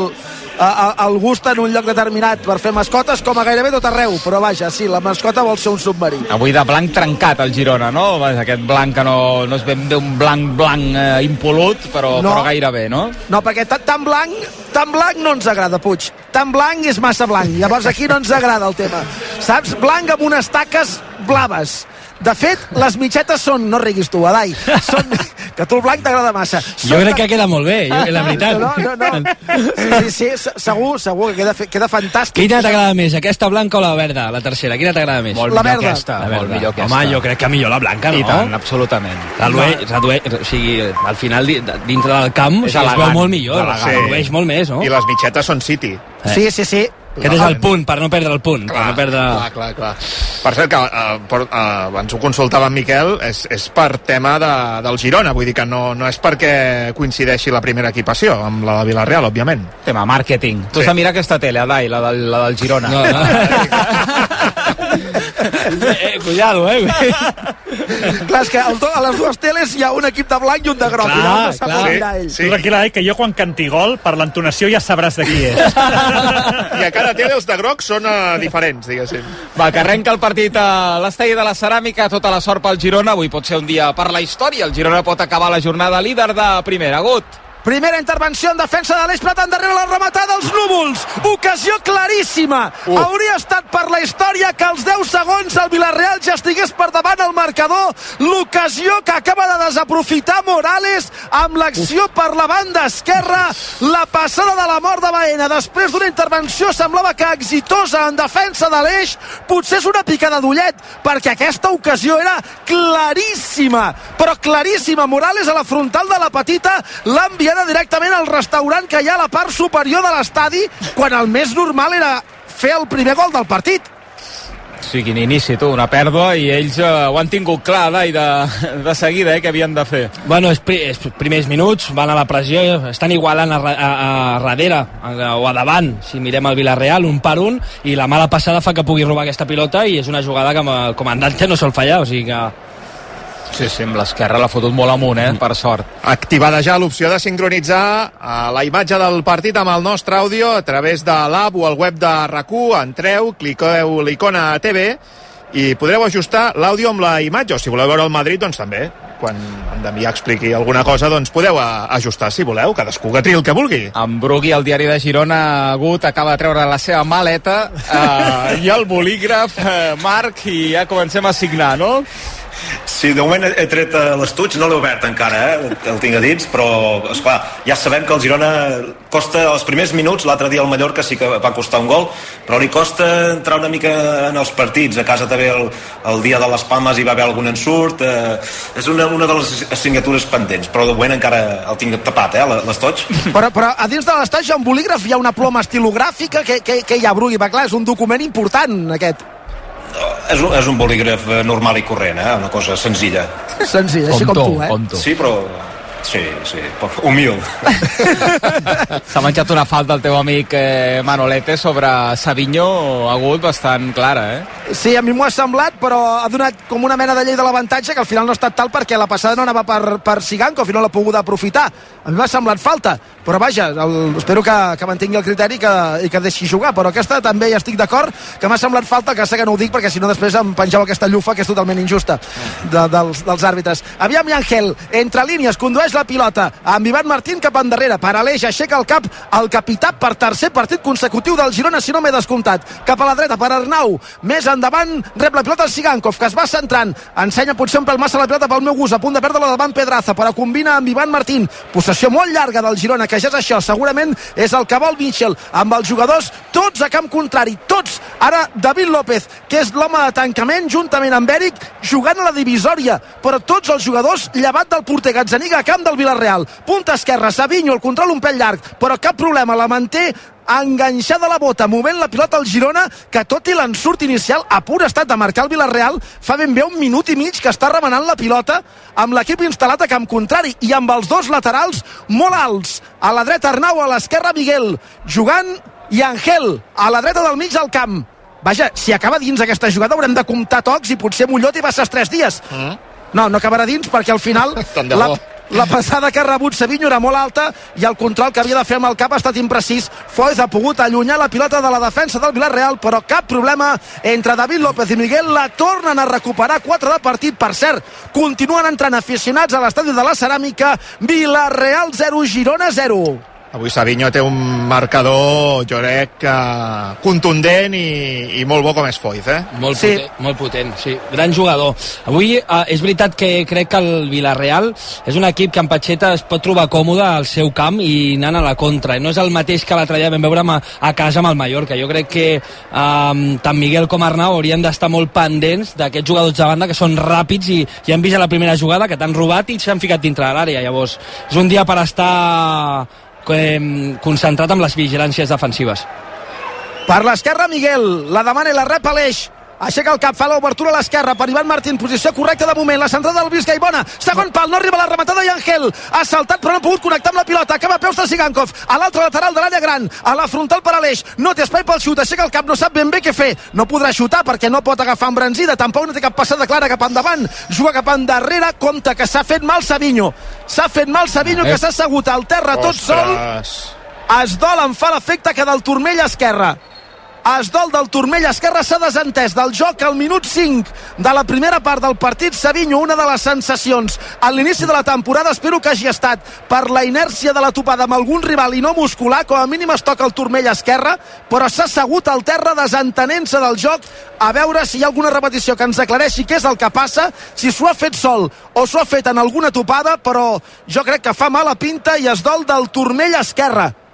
el gust en un lloc determinat per fer mascotes com a gairebé tot arreu, però vaja, sí, la mascota vol ser un submarí. Avui de blanc trencat el Girona, no? Aquest blanc que no, no és ben bé un blanc blanc eh, impolut, però, no. però gairebé, no? No, perquè tan blanc, tan blanc no ens agrada, Puig. Tan blanc és massa blanc. Llavors aquí no ens agrada el tema. Saps? Blanc amb unes taques blaves de fet, les mitxetes són, no riguis tu, Adai, són, (laughs) que tu el blanc t'agrada massa. Són jo crec que queda molt bé, jo, la veritat. No, no, no. Sí, sí, sí segur, segur que queda, queda fantàstic. Quina t'agrada més, aquesta blanca o la verda, la tercera? Quina t'agrada més? Molt la verda. Aquesta, la verda. Molt millor aquesta. Home, jo crec que millor la blanca, no? I tant, absolutament. Redueix, redueix, o sigui, al final, dintre del camp, o sigui, es veu molt millor, sí. redueix molt més, no? I les mitxetes són City. Eh. Sí, sí, sí. Aquest és el punt, per no perdre el punt. Clar, per no perdre... clar, clar, clar. Per cert, que uh, per, uh, abans ho consultava en Miquel, és, és per tema de, del Girona, vull dir que no, no és perquè coincideixi la primera equipació amb la de Villarreal, òbviament. Tema màrqueting. Tu sí. has de mirar aquesta tele, Adai, la del, la del Girona. No, no. (laughs) (laughs) (laughs) eh, cuidado, eh? (laughs) clar, és que a les dues teles hi ha un equip de blanc i un de groc. Clar, no clar. Sí, ell. sí. Tu tranquil·la, eh, que jo quan canti gol, per l'entonació ja sabràs de qui és. I a cada tele els de groc són uh, diferents, diguéssim. Va, que arrenca el partit a l'estadi de la Ceràmica, tota la sort pel Girona. Avui pot ser un dia per la història. El Girona pot acabar la jornada líder de primera. Gut. Primera intervenció en defensa de l'Eix Plata endarrere la rematada dels núvols. Ocasió claríssima. Uh. Hauria estat per la història que als 10 segons el Villarreal ja estigués per davant el marcador. L'ocasió que acaba de desaprofitar Morales amb l'acció per la banda esquerra. La passada de la mort de Baena després d'una intervenció semblava que exitosa en defensa de l'Eix. Potser és una picada d'ullet perquè aquesta ocasió era claríssima, però claríssima. Morales a la frontal de la petita l'ha enviat enviada directament al restaurant que hi ha a la part superior de l'estadi quan el més normal era fer el primer gol del partit. Sí, quin inici, tu, una pèrdua, i ells eh, ho han tingut clar, i de, de seguida, eh, que havien de fer. Bueno, és, pri és primers minuts, van a la pressió, estan igualant a, a, a, darrere, a, o a davant, si mirem el Villarreal, un per un, i la mala passada fa que pugui robar aquesta pilota, i és una jugada que el comandante no sol fallar, o sigui que Sí, sí, amb l'esquerra l'ha fotut molt amunt, eh? per sort. Activada ja l'opció de sincronitzar eh, la imatge del partit amb el nostre àudio a través de l'app o el web de rac Entreu, cliqueu l'icona TV i podreu ajustar l'àudio amb la imatge, o si voleu veure el Madrid, doncs també. Quan en Damià expliqui alguna cosa, doncs podeu ajustar, si voleu, cadascú que triï el que vulgui. En Brugui, el diari de Girona, Gut, acaba de treure la seva maleta eh, i el bolígraf, eh, Marc, i ja comencem a signar, no? Sí, de moment he tret l'estuig, no l'he obert encara, eh? el tinc a dins, però, és clar, ja sabem que el Girona costa els primers minuts, l'altre dia el Mallorca sí que va costar un gol, però li costa entrar una mica en els partits, a casa també el, el dia de les Palmes hi va haver algun ensurt, eh, és una, una de les assignatures pendents, però de moment encara el tinc tapat, eh, l'estoig. Però, però a dins de l'estoig hi ha un bolígraf, hi ha una ploma estilogràfica, que, que, que hi ha, Brugui? Va, clar, és un document important, aquest és un, és un bolígraf eh, normal i corrent, eh? una cosa senzilla. Senzilla, així com tu, eh? Com tu. Sí, però Sí, sí, humil. (laughs) S'ha menjat una falta el teu amic eh, Manolete sobre Savinho agut bastant clara, eh? Sí, a mi m'ho ha semblat, però ha donat com una mena de llei de l'avantatge que al final no ha estat tal perquè la passada no anava per, per Siganco, al final l'ha pogut aprofitar. A mi m'ha semblat falta, però vaja, el, espero que, que mantingui el criteri que, i que deixi jugar, però aquesta també hi estic d'acord, que m'ha semblat falta, que sé que no ho dic perquè si no després em pengeu aquesta llufa que és totalment injusta de, dels, dels àrbitres. Aviam i Ángel, entre línies, condueix la pilota. Amb Ivan Martín cap endarrere, per Aleix, aixeca el cap el capità per tercer partit consecutiu del Girona, si no m'he descomptat. Cap a la dreta per Arnau, més endavant, rep la pilota el Sigankov, que es va centrant, ensenya potser un pèl massa la pilota pel meu gust, a punt de perdre-la davant Pedraza, però combina amb Ivan Martín, possessió molt llarga del Girona, que ja és això, segurament és el que vol Mitchell, amb els jugadors tots a camp contrari, tots, ara David López, que és l'home de tancament, juntament amb Eric, jugant a la divisòria, però tots els jugadors llevat del porter Gazzaniga a camp del Villarreal. Punta esquerra, Savinho, el control un pèl llarg, però cap problema, la manté enganxada la bota, movent la pilota al Girona, que tot i l'ensurt inicial, a pur estat de marcar el Villarreal, fa ben bé un minut i mig que està remenant la pilota amb l'equip instal·lat a camp contrari i amb els dos laterals molt alts. A la dreta Arnau, a l'esquerra Miguel, jugant i Angel, a la dreta del mig del camp. Vaja, si acaba dins aquesta jugada haurem de comptar tocs i potser Mollot i va ser tres dies. Mm No, no acabarà dins perquè al final (laughs) la. La passada que ha rebut Savinho era molt alta i el control que havia de fer amb el cap ha estat imprecís. Foyz ha pogut allunyar la pilota de la defensa del Villarreal, però cap problema entre David López i Miguel. La tornen a recuperar 4 de partit. Per cert, continuen entrant aficionats a l'estadi de la Ceràmica. Villarreal 0, Girona 0. Avui Savinho té un marcador, jo crec, que contundent i, i molt bo com és Foyz, eh? Molt, sí. potent, molt potent, sí. Gran jugador. Avui eh, és veritat que crec que el Villarreal és un equip que en Patxeta es pot trobar còmode al seu camp i anant a la contra. No és el mateix que l'altre dia vam veure a, a casa amb el Mallorca. Jo crec que eh, tant Miguel com Arnau haurien d'estar molt pendents d'aquests jugadors de banda que són ràpids i ja hem vist a la primera jugada que t'han robat i s'han ficat dintre de l'àrea. Llavors, és un dia per estar eh, concentrat amb les vigilàncies defensives. Per l'esquerra, Miguel. La demana i la rep Aleix. Aixeca el cap, fa l'obertura a l'esquerra per Ivan Martín, posició correcta de moment, la centrada del Vizca i bona, segon pal, no arriba la rematada i Angel, ha saltat però no ha pogut connectar amb la pilota, acaba a peus de Sigankov, a l'altre lateral de l'àrea gran, a la frontal per Aleix, no té espai pel xut, aixeca el cap, no sap ben bé què fer, no podrà xutar perquè no pot agafar embranzida, tampoc no té cap passada clara cap endavant, juga cap endarrere, compte que s'ha fet mal Savinho, s'ha fet mal Savinho que s'ha assegut al terra tot sol, es dol, em fa l'efecte que del turmell esquerre es dol del turmell esquerre s'ha desentès del joc al minut 5 de la primera part del partit. Savinho, una de les sensacions. A l'inici de la temporada, espero que hagi estat per la inèrcia de la topada amb algun rival i no muscular, com a mínim es toca el turmell esquerre, però s'ha assegut al terra desentenent-se del joc. A veure si hi ha alguna repetició que ens aclareixi què és el que passa, si s'ho ha fet sol o s'ho ha fet en alguna topada, però jo crec que fa mala pinta i es dol del turmell esquerre.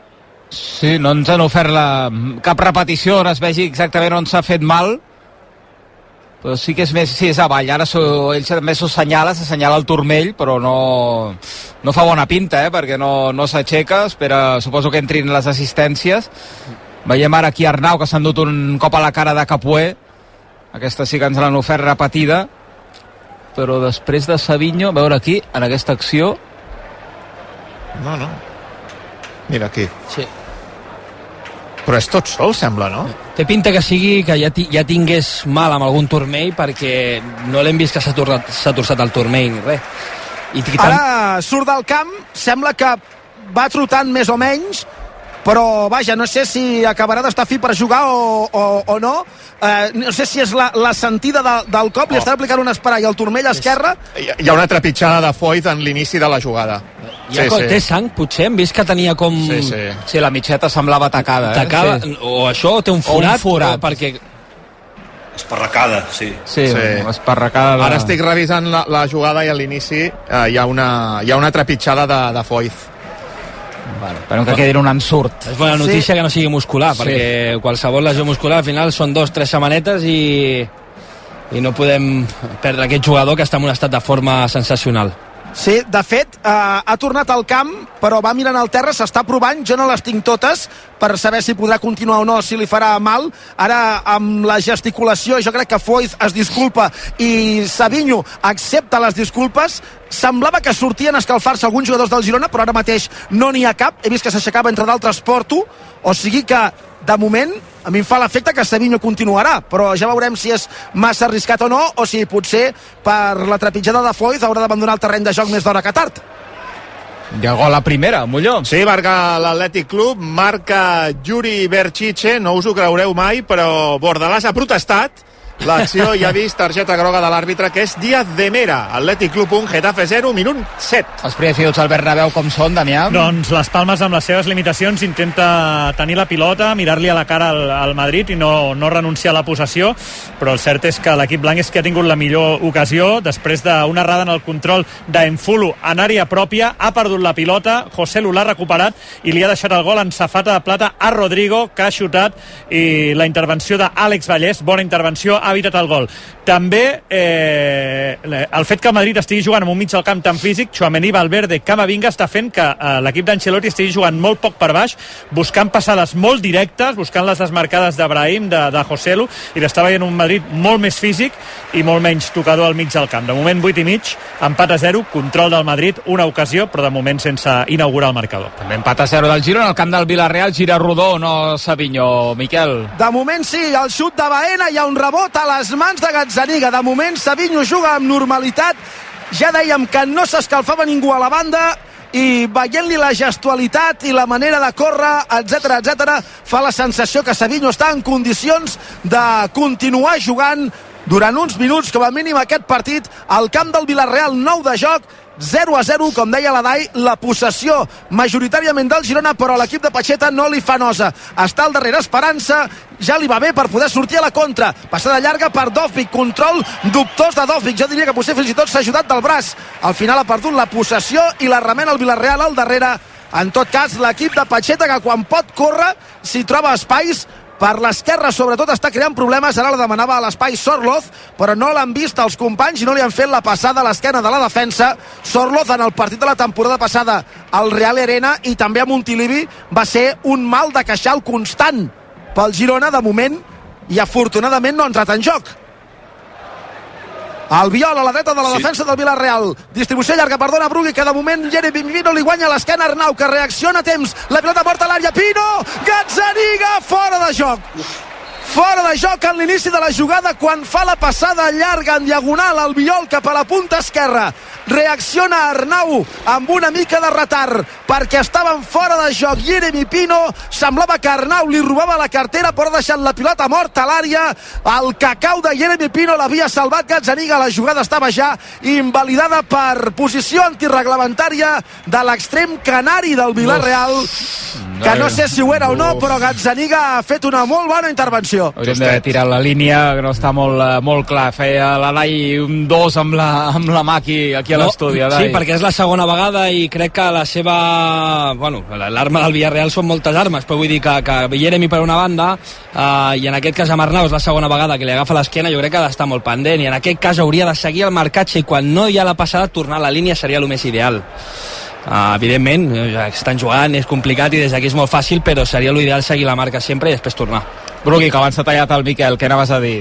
Sí, no ens han ofert la, cap repetició on es vegi exactament on s'ha fet mal, però sí que és més, sí, és avall, ara so, ell també s'ho senyala, s'assenyala el turmell, però no, no fa bona pinta, eh, perquè no, no s'aixeca, espera, suposo que entrin les assistències. Veiem ara aquí Arnau, que s'ha endut un cop a la cara de Capué, aquesta sí que ens l'han ofert repetida, però després de Savinho, a veure aquí, en aquesta acció, No, no. Mira aquí. Sí. Però és tot sol, sembla, no? Té pinta que sigui que ja, ja tingués mal amb algun turmell perquè no l'hem vist que s'ha tornat- s'ha torçat el turmell ni res. I, i tant, Ara surt del camp, sembla que va trotant més o menys, però vaja, no sé si acabarà d'estar fi per jugar o, o, o no. Eh, no sé si és la, la sentida de, del cop, li Oh. està aplicant un esperall al turmell esquerre. Hi ha- Hi ha una trepitjada de Foyt en l'inici de la jugada. ja sí, té sang, potser hem vist que tenia com... Sí, sí. sí, la mitjeta semblava tacada. Eh? Tacada, Sí. o això, o té un O un forat, forat. o perquè Esparracada, sí. Sí, Sí. esparracada. De... Ara estic revisant la, la jugada i a l'inici eh, hi, ha una, hi ha una trepitjada de, de Foyt. Vale, esperem que quedi en un ensurt. és bona notícia Sí. que no sigui muscular, Sí. perquè qualsevol lesió muscular al final són dos, tres setmanetes i, i no podem perdre aquest jugador que està en un estat de forma sensacional. Sí, de fet, eh, ha tornat al camp, però va mirant al terra, s'està provant, jo no les tinc totes, per saber si podrà continuar o no, si li farà mal. Ara, amb la gesticulació, jo crec que Foyz es disculpa i Savinho accepta les disculpes. Semblava que sortien a escalfar-se alguns jugadors del Girona, però ara mateix no n'hi ha cap. He vist que s'aixecava, entre d'altres, Porto, o sigui que, de moment, a mi em fa l'efecte que Savinho continuarà, però ja veurem si és massa arriscat o no, o si potser per la trepitjada de Foyz haurà d'abandonar el terreny de joc més d'hora que tard. Ha gol a primera, Molló. Sí, marca l'Atlètic Club, marca Yuri Berchiche, no us ho creureu mai, però Bordalàs ha protestat. L'acció ja ha vist targeta groga de l'àrbitre, que és Díaz de Mera. Atlètic Club 1, Getafe 0, minut 7. Els primers minuts al Bernabéu com són, Damià? Doncs les Palmes, amb les seves limitacions, intenta tenir la pilota, mirar-li a la cara al, al Madrid i no, no renunciar a la possessió, però el cert és que l'equip blanc és que ha tingut la millor ocasió després d'una errada en el control d'Enfulu en àrea pròpia, ha perdut la pilota, José Lu l'ha recuperat i li ha deixat el gol en safata de plata a Rodrigo, que ha xutat i la intervenció d'Àlex Vallès, bona intervenció, ha evitat el gol. També eh, el fet que el Madrid estigui jugant amb un mig del camp tan físic, Chouameni, Valverde, Camavinga, està fent que eh, l'equip d'Ancelotti estigui jugant molt poc per baix, buscant passades molt directes, buscant les desmarcades d'Abrahim, de, de Joselu, i l'està veient un Madrid molt més físic i molt menys tocador al mig del camp. De moment 8 i mig, empat a 0, control del Madrid, una ocasió, però de moment sense inaugurar el marcador. També empat a 0 del Girona, al camp del Villarreal, gira Rodó, no Savinho, Miquel. De moment sí, el xut de Baena, hi ha un rebot a les mans de Gazzaniga Gazzaniga. De moment, Savinho juga amb normalitat. Ja dèiem que no s'escalfava ningú a la banda i veient-li la gestualitat i la manera de córrer, etc etc, fa la sensació que Savinho està en condicions de continuar jugant durant uns minuts, com a mínim aquest partit, al camp del Villarreal, nou de joc, 0 a 0, com deia la DAI, la possessió majoritàriament del Girona, però l'equip de Pacheta no li fa nosa. Està al darrere Esperança, ja li va bé per poder sortir a la contra. Passada llarga per Dovvik, control dubtós de Dovvik. Jo diria que potser fins i tot s'ha ajudat del braç. Al final ha perdut la possessió i la remena el Villarreal al darrere. En tot cas, l'equip de Pacheta, que quan pot córrer, si troba espais, per l'esquerra sobretot està creant problemes. Ara la demanava a l'espai Sorloz però no l'han vist els companys i no li han fet la passada a l'esquena de la defensa. Sorloz en el partit de la temporada passada al Real Arena i també a Montilivi va ser un mal de queixal constant pel Girona. De moment i afortunadament no ha entrat en joc Albiol a la dreta de la sí. defensa del Villarreal. Distribució llarga, perdona Brugui, que de moment Jeremy Pino li guanya l'esquena Arnau, que reacciona a temps. La pilota morta a l'àrea. Pino! Gazzaniga fora de joc. Fora de joc en l'inici de la jugada quan fa la passada llarga en diagonal al Viol cap a la punta esquerra. Reacciona Arnau amb una mica de retard perquè estaven fora de joc Jeremy Pino. Semblava que Arnau li robava la cartera però ha deixat la pilota morta a l'àrea. El cacau de Jeremy Pino l'havia salvat Gazzaniga. La jugada estava ja invalidada per posició antirreglamentària de l'extrem canari del Villarreal que no sé si ho era o no, però Gazzaniga ha fet una molt bona intervenció. Hauríem de tirar la línia, que no està molt, eh, molt clar. Feia la Dai un dos amb la, amb la mà aquí, aquí a l'estudi. No, sí, perquè és la segona vegada i crec que la seva... Bueno, l'arma del Villarreal són moltes armes, però vull dir que, que Jeremy per una banda eh, i en aquest cas a Arnau és la segona vegada que li agafa l'esquena, jo crec que ha d'estar molt pendent i en aquest cas hauria de seguir el marcatge i quan no hi ha la passada tornar a la línia seria el més ideal. Uh, evidentment, ja estan jugant, és complicat i des d'aquí és molt fàcil, però seria l'ideal seguir la marca sempre i després tornar. Brugui, que abans s'ha tallat el Miquel, què anaves a dir?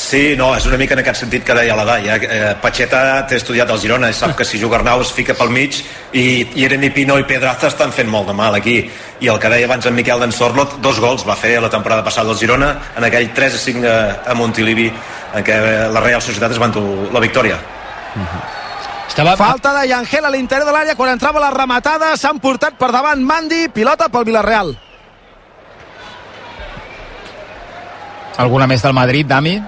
Sí, no, és una mica en aquest sentit que deia la Daia. Eh, Pacheta té estudiat el Girona i sap que si juga Arnau es fica pel mig i Jeremy Pino i Pedraza estan fent molt de mal aquí. I el que deia abans en Miquel d'en Sorlot, dos gols va fer la temporada passada del Girona en aquell 3 a 5 a, a Montilivi en què la Real Societat es va endur la victòria. Uh -huh. Estava... Falta de Yangel a l'interior de l'àrea quan entrava la rematada. S'han portat per davant Mandi, pilota pel Villarreal. Alguna més del Madrid, Dami?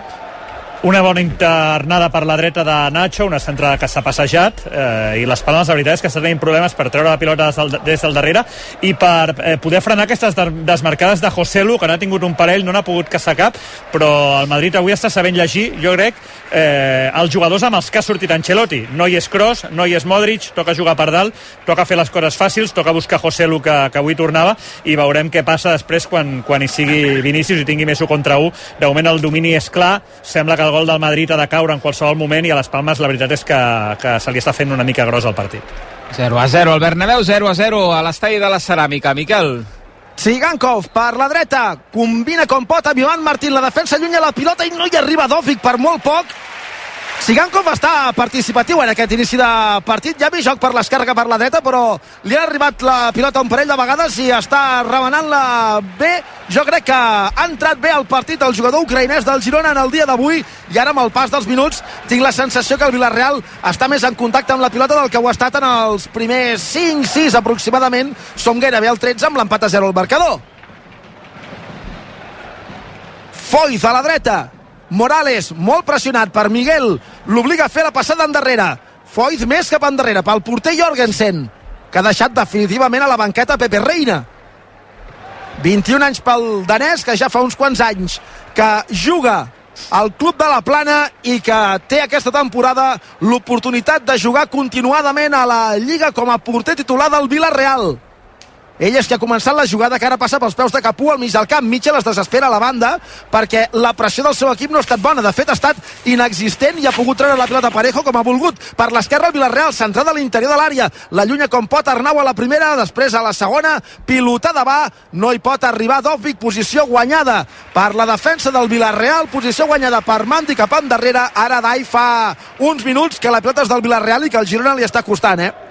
Una bona internada per la dreta de Nacho, una centrada que s'ha passejat eh, i les Palmes la veritat és que estan tenint problemes per treure la pilota des del, des del darrere i per eh, poder frenar aquestes desmarcades de José Lu, que n'ha tingut un parell, no n'ha pogut caçar cap, però el Madrid avui està sabent llegir, jo crec, eh, els jugadors amb els que ha sortit Ancelotti. No hi és Kroos, no hi és Modric, toca jugar per dalt, toca fer les coses fàcils, toca buscar José Lu que, que avui tornava i veurem què passa després quan, quan hi sigui Vinícius i tingui més 1 contra 1. De moment el domini és clar, sembla que el gol del Madrid ha de caure en qualsevol moment i a les Palmes la veritat és que, que se li està fent una mica gros el partit. 0 a 0, el Bernabéu 0 a 0 a l'estadi de la Ceràmica. Miquel. Sigankov per la dreta, combina com pot amb Ivan Martín, la defensa llunya la pilota i no hi arriba Dòfic per molt poc Sigankov està participatiu en aquest inici de partit. Ja ha vist joc per l'esquerra per la dreta, però li ha arribat la pilota un parell de vegades i està remenant-la bé. Jo crec que ha entrat bé al partit el jugador ucraïnès del Girona en el dia d'avui i ara amb el pas dels minuts tinc la sensació que el Villarreal està més en contacte amb la pilota del que ho ha estat en els primers 5-6 aproximadament. Som gairebé al 13 amb l'empat a 0 al marcador. Foiz a la dreta, Morales, molt pressionat per Miguel, l'obliga a fer la passada endarrere. Foiz més cap endarrere pel porter Jorgensen, que ha deixat definitivament a la banqueta Pepe Reina. 21 anys pel danès, que ja fa uns quants anys que juga al Club de la Plana i que té aquesta temporada l'oportunitat de jugar continuadament a la Lliga com a porter titular del Villarreal. Ell és que ha començat la jugada que ara passa pels peus de Capú al mig del camp. Mitchell es desespera a la banda perquè la pressió del seu equip no ha estat bona. De fet, ha estat inexistent i ha pogut treure la pilota Parejo com ha volgut. Per l'esquerra, el Villarreal, centrada a l'interior de l'àrea. La llunya com pot Arnau a la primera, després a la segona, pilotada va, no hi pot arribar Dovvik, posició guanyada per la defensa del Villarreal, posició guanyada per Mandi cap endarrere. Ara Dai fa uns minuts que la pilota és del Villarreal i que el Girona li està costant, eh?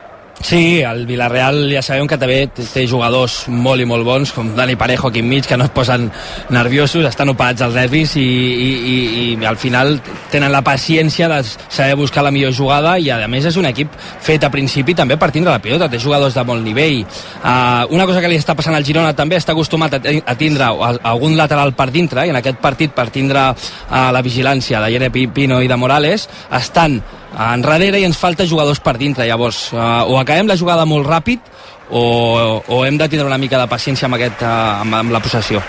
Sí, el Villarreal ja sabem que també té jugadors molt i molt bons, com Dani Parejo aquí enmig, que no es posen nerviosos, estan operats als nervis i, i, i, i al final tenen la paciència de saber buscar la millor jugada i a més és un equip fet a principi també per tindre la pilota, té jugadors de molt nivell. Uh, una cosa que li està passant al Girona també està acostumat a, a tindre algun lateral per dintre i en aquest partit per tindre uh, la vigilància de Yere Pino i de Morales estan enrere i ens falta jugadors per dintre llavors. Uh, o acabem la jugada molt ràpid o, o hem de tindre una mica de paciència amb, aquest, uh, amb, amb la possessió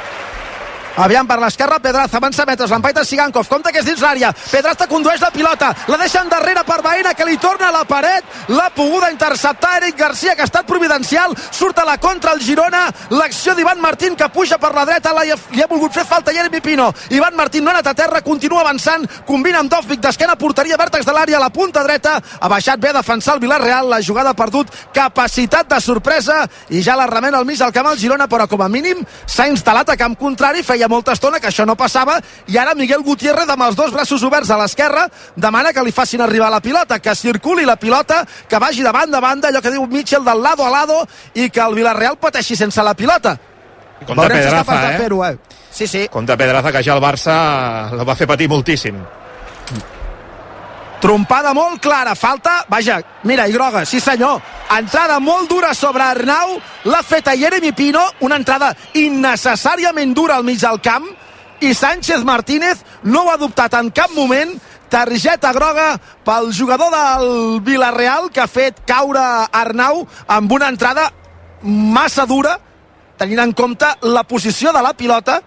Aviam per l'esquerra, Pedraza, avança metres, l'empaita Sigankov, compta que és dins l'àrea, Pedraza condueix la pilota, la deixa endarrere per Baena, que li torna a la paret, l'ha poguda interceptar Eric Garcia, que ha estat providencial, surt a la contra el Girona, l'acció d'Ivan Martín, que puja per la dreta, li ha, li ha volgut fer falta Jeremy Pino, Ivan Martín no ha anat a terra, continua avançant, combina amb Dovvik d'esquena, portaria vèrtex de l'àrea a la punta dreta, ha baixat bé a defensar el Villarreal, la jugada ha perdut capacitat de sorpresa, i ja la remena al mig del camp el Girona, però com a mínim s'ha instal·lat a camp contrari, feia feia molta estona que això no passava i ara Miguel Gutiérrez amb els dos braços oberts a l'esquerra demana que li facin arribar la pilota, que circuli la pilota, que vagi de banda a banda, allò que diu Mitchell del lado a lado i que el Villarreal pateixi sense la pilota. Compte Veurem si és Pedraza, de eh? fer-ho, eh? Sí, sí. Compte Pedraza, que ja el Barça la va fer patir moltíssim. Trompada molt clara, falta, vaja, mira, i groga, sí senyor. Entrada molt dura sobre Arnau, l'ha feta Jeremy Pino, una entrada innecessàriament dura al mig del camp, i Sánchez Martínez no ho ha dubtat en cap moment, targeta groga pel jugador del Villarreal que ha fet caure Arnau amb una entrada massa dura, tenint en compte la posició de la pilota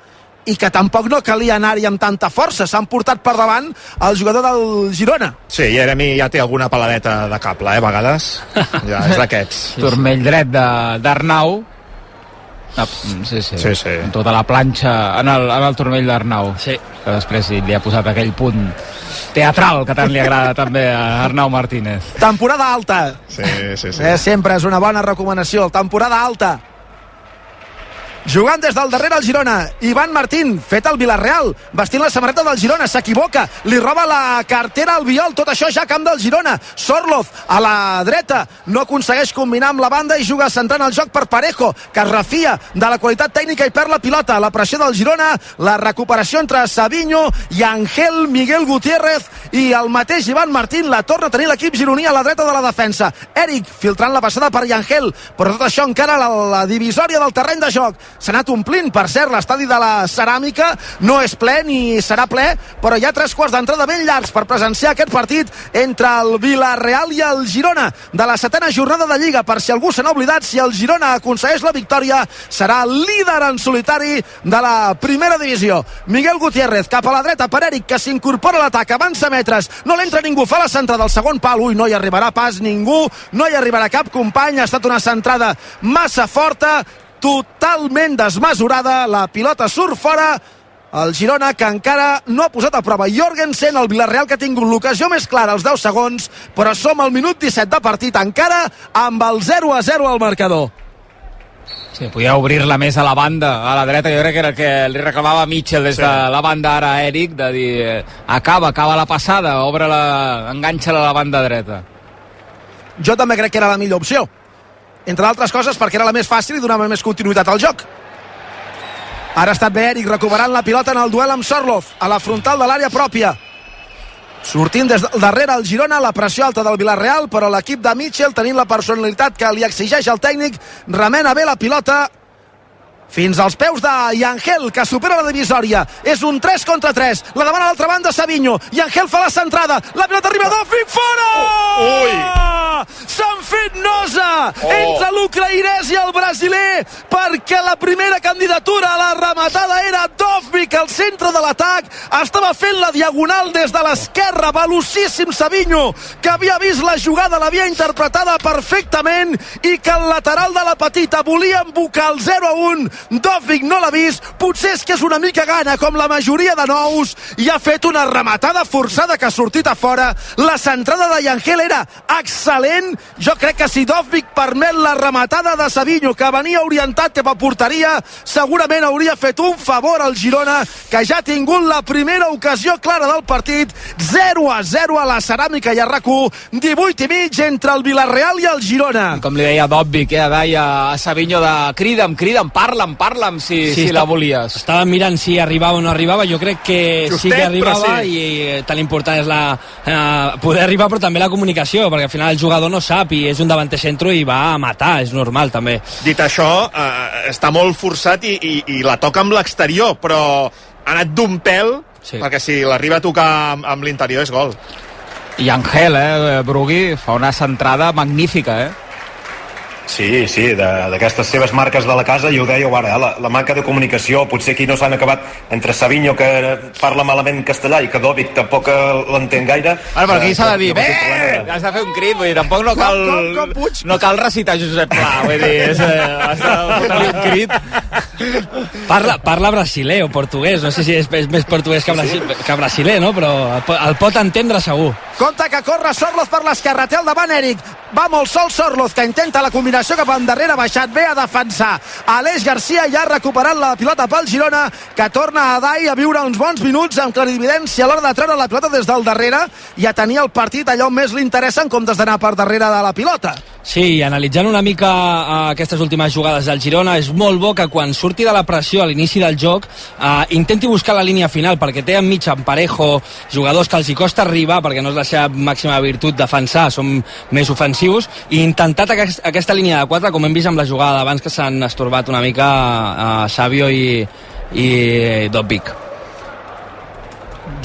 i que tampoc no calia anar-hi amb tanta força. S'han portat per davant el jugador del Girona. Sí, Jeremy ja té alguna paladeta de cable, eh, a vegades. Ja, és d'aquests. (laughs) Turmell dret de- d'Arnau. Ah, Sí, sí. Sí, sí. Amb tota la planxa en el, en el turmell d'Arnau. Sí. Que després li ha posat aquell punt teatral que tant li agrada (laughs) també a Arnau Martínez. Temporada alta. Sí, sí, sí. Eh, sempre és una bona recomanació. Temporada alta. Jugant des del darrere el Girona, Ivan Martín, fet el Villarreal, vestint la samarreta del Girona, s'equivoca, li roba la cartera al Viol, tot això ja camp del Girona. Sorloz a la dreta, no aconsegueix combinar amb la banda i juga centrant el joc per Parejo, que es refia de la qualitat tècnica i perd la pilota. La pressió del Girona, la recuperació entre Savinho i Angel Miguel Gutiérrez i el mateix Ivan Martín la torna a tenir l'equip gironí a la dreta de la defensa. Eric filtrant la passada per Yangel, però tot això encara a la, la divisòria del terreny de joc. S'ha anat omplint, per cert, l'estadi de la Ceràmica no és ple ni serà ple, però hi ha tres quarts d'entrada ben llargs per presenciar aquest partit entre el Villarreal i el Girona de la setena jornada de Lliga. Per si algú se n'ha oblidat, si el Girona aconsegueix la victòria, serà líder en solitari de la primera divisió. Miguel Gutiérrez cap a la dreta per Eric, que s'incorpora a l'atac, avança metres, no l'entra ningú, fa la centrada del segon pal, ui, no hi arribarà pas ningú, no hi arribarà cap company, ha estat una centrada massa forta, totalment desmesurada, la pilota surt fora, el Girona que encara no ha posat a prova Jorgensen, el Villarreal que ha tingut l'ocasió més clara als 10 segons, però som al minut 17 de partit encara amb el 0 a 0 al marcador. Sí, podia obrir-la més a la banda, a la dreta, jo crec que era el que li reclamava Mitchell des de la banda ara a Eric, de dir, eh, acaba, acaba la passada, obre-la, enganxa-la a la banda dreta. Jo també crec que era la millor opció. Entre d'altres coses perquè era la més fàcil i donava més continuïtat al joc. Ara ha estat bé Eric recuperant la pilota en el duel amb Sorlov, a la frontal de l'àrea pròpia. Sortint des del darrere el Girona, la pressió alta del Villarreal, però l'equip de Mitchell, tenint la personalitat que li exigeix el tècnic, remena bé la pilota fins als peus de Yangel, que supera la divisòria. És un 3 contra 3. La demana a l'altra banda Savinho. Yangel fa la centrada. La pilota arriba a Dovvik, fora! Oh, ui! S'han fet nosa Oh. entre l'ucraïnès i el brasiler perquè la primera candidatura a la rematada era Dovvik al centre de l'atac. Estava fent la diagonal des de l'esquerra. Velocíssim Savinho, que havia vist la jugada, l'havia interpretada perfectament i que el lateral de la petita volia embocar el 0 a 1 Dovvik no l'ha vist, potser és que és una mica gana com la majoria de nous i ha fet una rematada forçada que ha sortit a fora la centrada de Yangel era excel·lent. Jo crec que si Dovvik permet la rematada de Savinho, que venia orientat cap a porteria, segurament hauria fet un favor al Girona, que ja ha tingut la primera ocasió clara del partit. 0 a 0 a la Ceràmica i a RAC1, 18 i mig entre el Villarreal i el Girona. Com li deia Dòbvic, eh, deia a Savinho de crida'm, crida'm, parla'm, parla'm si, si està- la volies. Estava mirant si arribava o no arribava, jo crec que sí Justet, que arribava sí. i tan important és la, eh, poder arribar però també la comunicació, perquè al final el jugador no sap i és un davanter centro i va a matar, és normal també. Dit això, eh, està molt forçat i, i, i la toca amb l'exterior, però ha anat d'un pèl, sí. perquè si l'arriba a tocar amb, amb l'interior és gol. I Angel, eh, Brugui, fa una centrada magnífica, eh? Sí, sí, de- d'aquestes seves marques de la casa, i ho dèieu ara, eh, la, la manca de comunicació, potser aquí no s'han acabat entre Savinho, que parla malament castellà, i que Dovic tampoc eh, l'entén gaire. Ara, però aquí Eh, s'ha de dir, bé, has de fer un crit, vull dir, tampoc no cal, Com, com, com, no cal recitar Josep Pla, vull dir, és, eh, has de fotre-li un crit. Parla, parla brasiler o portuguès, no sé si és, és més portuguès que, brasi, que brasiler, no? però el, po- el pot entendre segur. Compte que corre Sorloz per l'esquerra, té el davant Eric. Va molt sol Sorloz, que intenta la combinació cap endarrere, baixat bé a defensar. Aleix Garcia ja ha recuperat la pilota pel Girona, que torna a Dai a viure uns bons minuts amb clarividència a l'hora de treure la pilota des del darrere i a tenir el partit allò més li interessa en comptes d'anar per darrere de la pilota. Sí, i analitzant una mica eh, aquestes últimes jugades del Girona, és molt bo que quan surti de la pressió a l'inici del joc eh, intenti buscar la línia final, perquè té enmig en Parejo jugadors que els hi costa arribar, perquè no és la seva màxima virtut defensar, són més ofensius, i intentat aquest, aquesta línia de 4, com hem vist amb la jugada d'abans que s'han estorbat una mica eh, Sabio i, i Dobbik.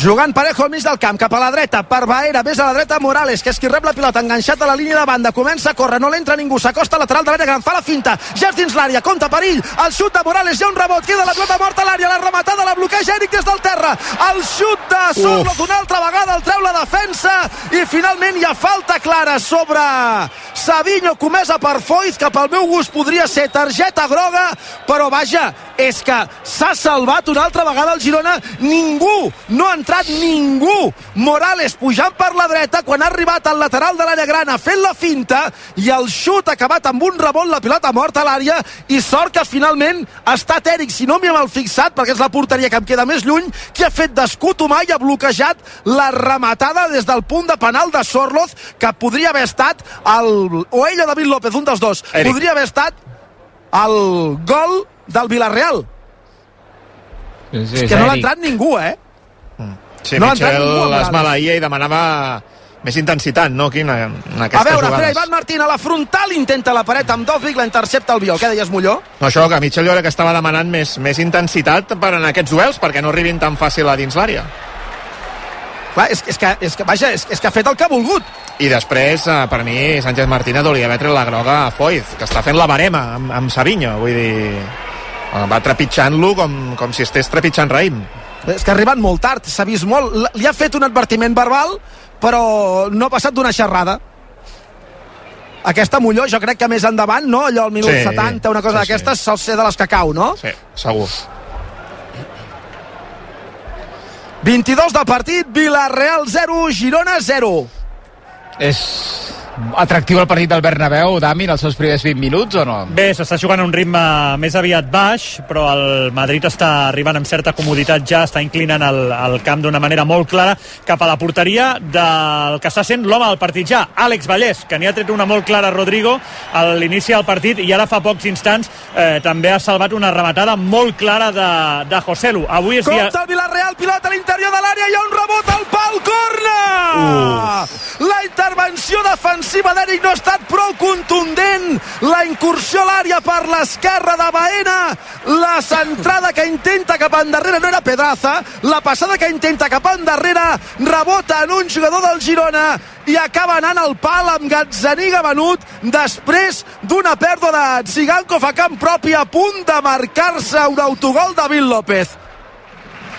Jugant Parejo al mig del camp, cap a la dreta, per Baera, més a la dreta Morales, que és qui rep la pilota, enganxat a la línia de banda, comença a córrer, no l'entra ningú, s'acosta a lateral de l'àrea gran, fa la finta, ja és dins l'àrea, compta perill, el xut de Morales, hi ha un rebot, queda la pilota morta a l'àrea, la rematada, la bloqueja Eric des del terra, el xut de Sorloz una altra vegada, el treu la defensa, i finalment hi ha falta clara sobre Savinho, comesa per Foiz, que pel meu gust podria ser targeta groga, però vaja, és que s'ha salvat una altra vegada el Girona, ningú, no ha entrat ningú, Morales pujant per la dreta, quan ha arribat al lateral de l'àrea gran, ha fet la finta, i el xut ha acabat amb un rebot, la pilota morta a l'àrea, i sort que finalment ha estat Eric, si no m'hi hem fixat, perquè és la porteria que em queda més lluny, qui ha fet d'escut humà i ha bloquejat la rematada des del punt de penal de Sorloz, que podria haver estat el, o ell o David López, un dels dos, Eric. podria haver estat el gol del Villarreal. Sí, És que no l'ha entrat ningú, eh? Sí, No Morales. es maleïa i demanava més intensitat, no, Quim, en, en A aquestes veure, jugades. Ivan Martín a la frontal, intenta la paret amb Dovvik, la intercepta el Biol. Què deies, Molló? No, això, que Mitchell jo crec que estava demanant més, més intensitat per en aquests duels, perquè no arribin tan fàcil a dins l'àrea. Clar, és, és, que, és que, vaja, és, és que ha fet el que ha volgut. I després, eh, per mi, Sánchez Martínez hauria d'haver tret la groga a Foiz, que està fent la barema amb, amb Savinho, vull dir... Va trepitjant-lo com, com si estés trepitjant Raïm. És que ha arribat molt tard, s'ha vist molt. Li ha fet un advertiment verbal, però no ha passat d'una xerrada. Aquesta Molló, jo crec que més endavant, no? Allò al minut Sí, 70, una cosa sí, sí. d'aquestes, sol ser de les que cau, no? Sí, segur. 22 del partit, Villarreal 0, Girona 0. És atractiu el partit del Bernabéu, Dami, en els seus primers 20 minuts o no? Bé, s'està jugant a un ritme més aviat baix, però el Madrid està arribant amb certa comoditat ja, està inclinant el, el camp d'una manera molt clara cap a la porteria del que està sent l'home del partit ja, Àlex Vallès, que n'hi ha tret una molt clara a Rodrigo a l'inici del partit i ara fa pocs instants eh, també ha salvat una rematada molt clara de, de Joselu. Avui és dia... Compte el Villarreal, pilota a l'interior de l'àrea, hi ha un rebot al pal, corna! La intervenció defensiva d'Eric no ha estat prou contundent, la incursió a l'àrea per l'esquerra de Baena, la centrada que intenta cap endarrere no era Pedraza, la passada que intenta cap endarrere rebota en un jugador del Girona i acaba anant al pal amb Gazzaniga venut després d'una pèrdua de Tsigankov a camp propi a punt de marcar-se un autogol de Bill López.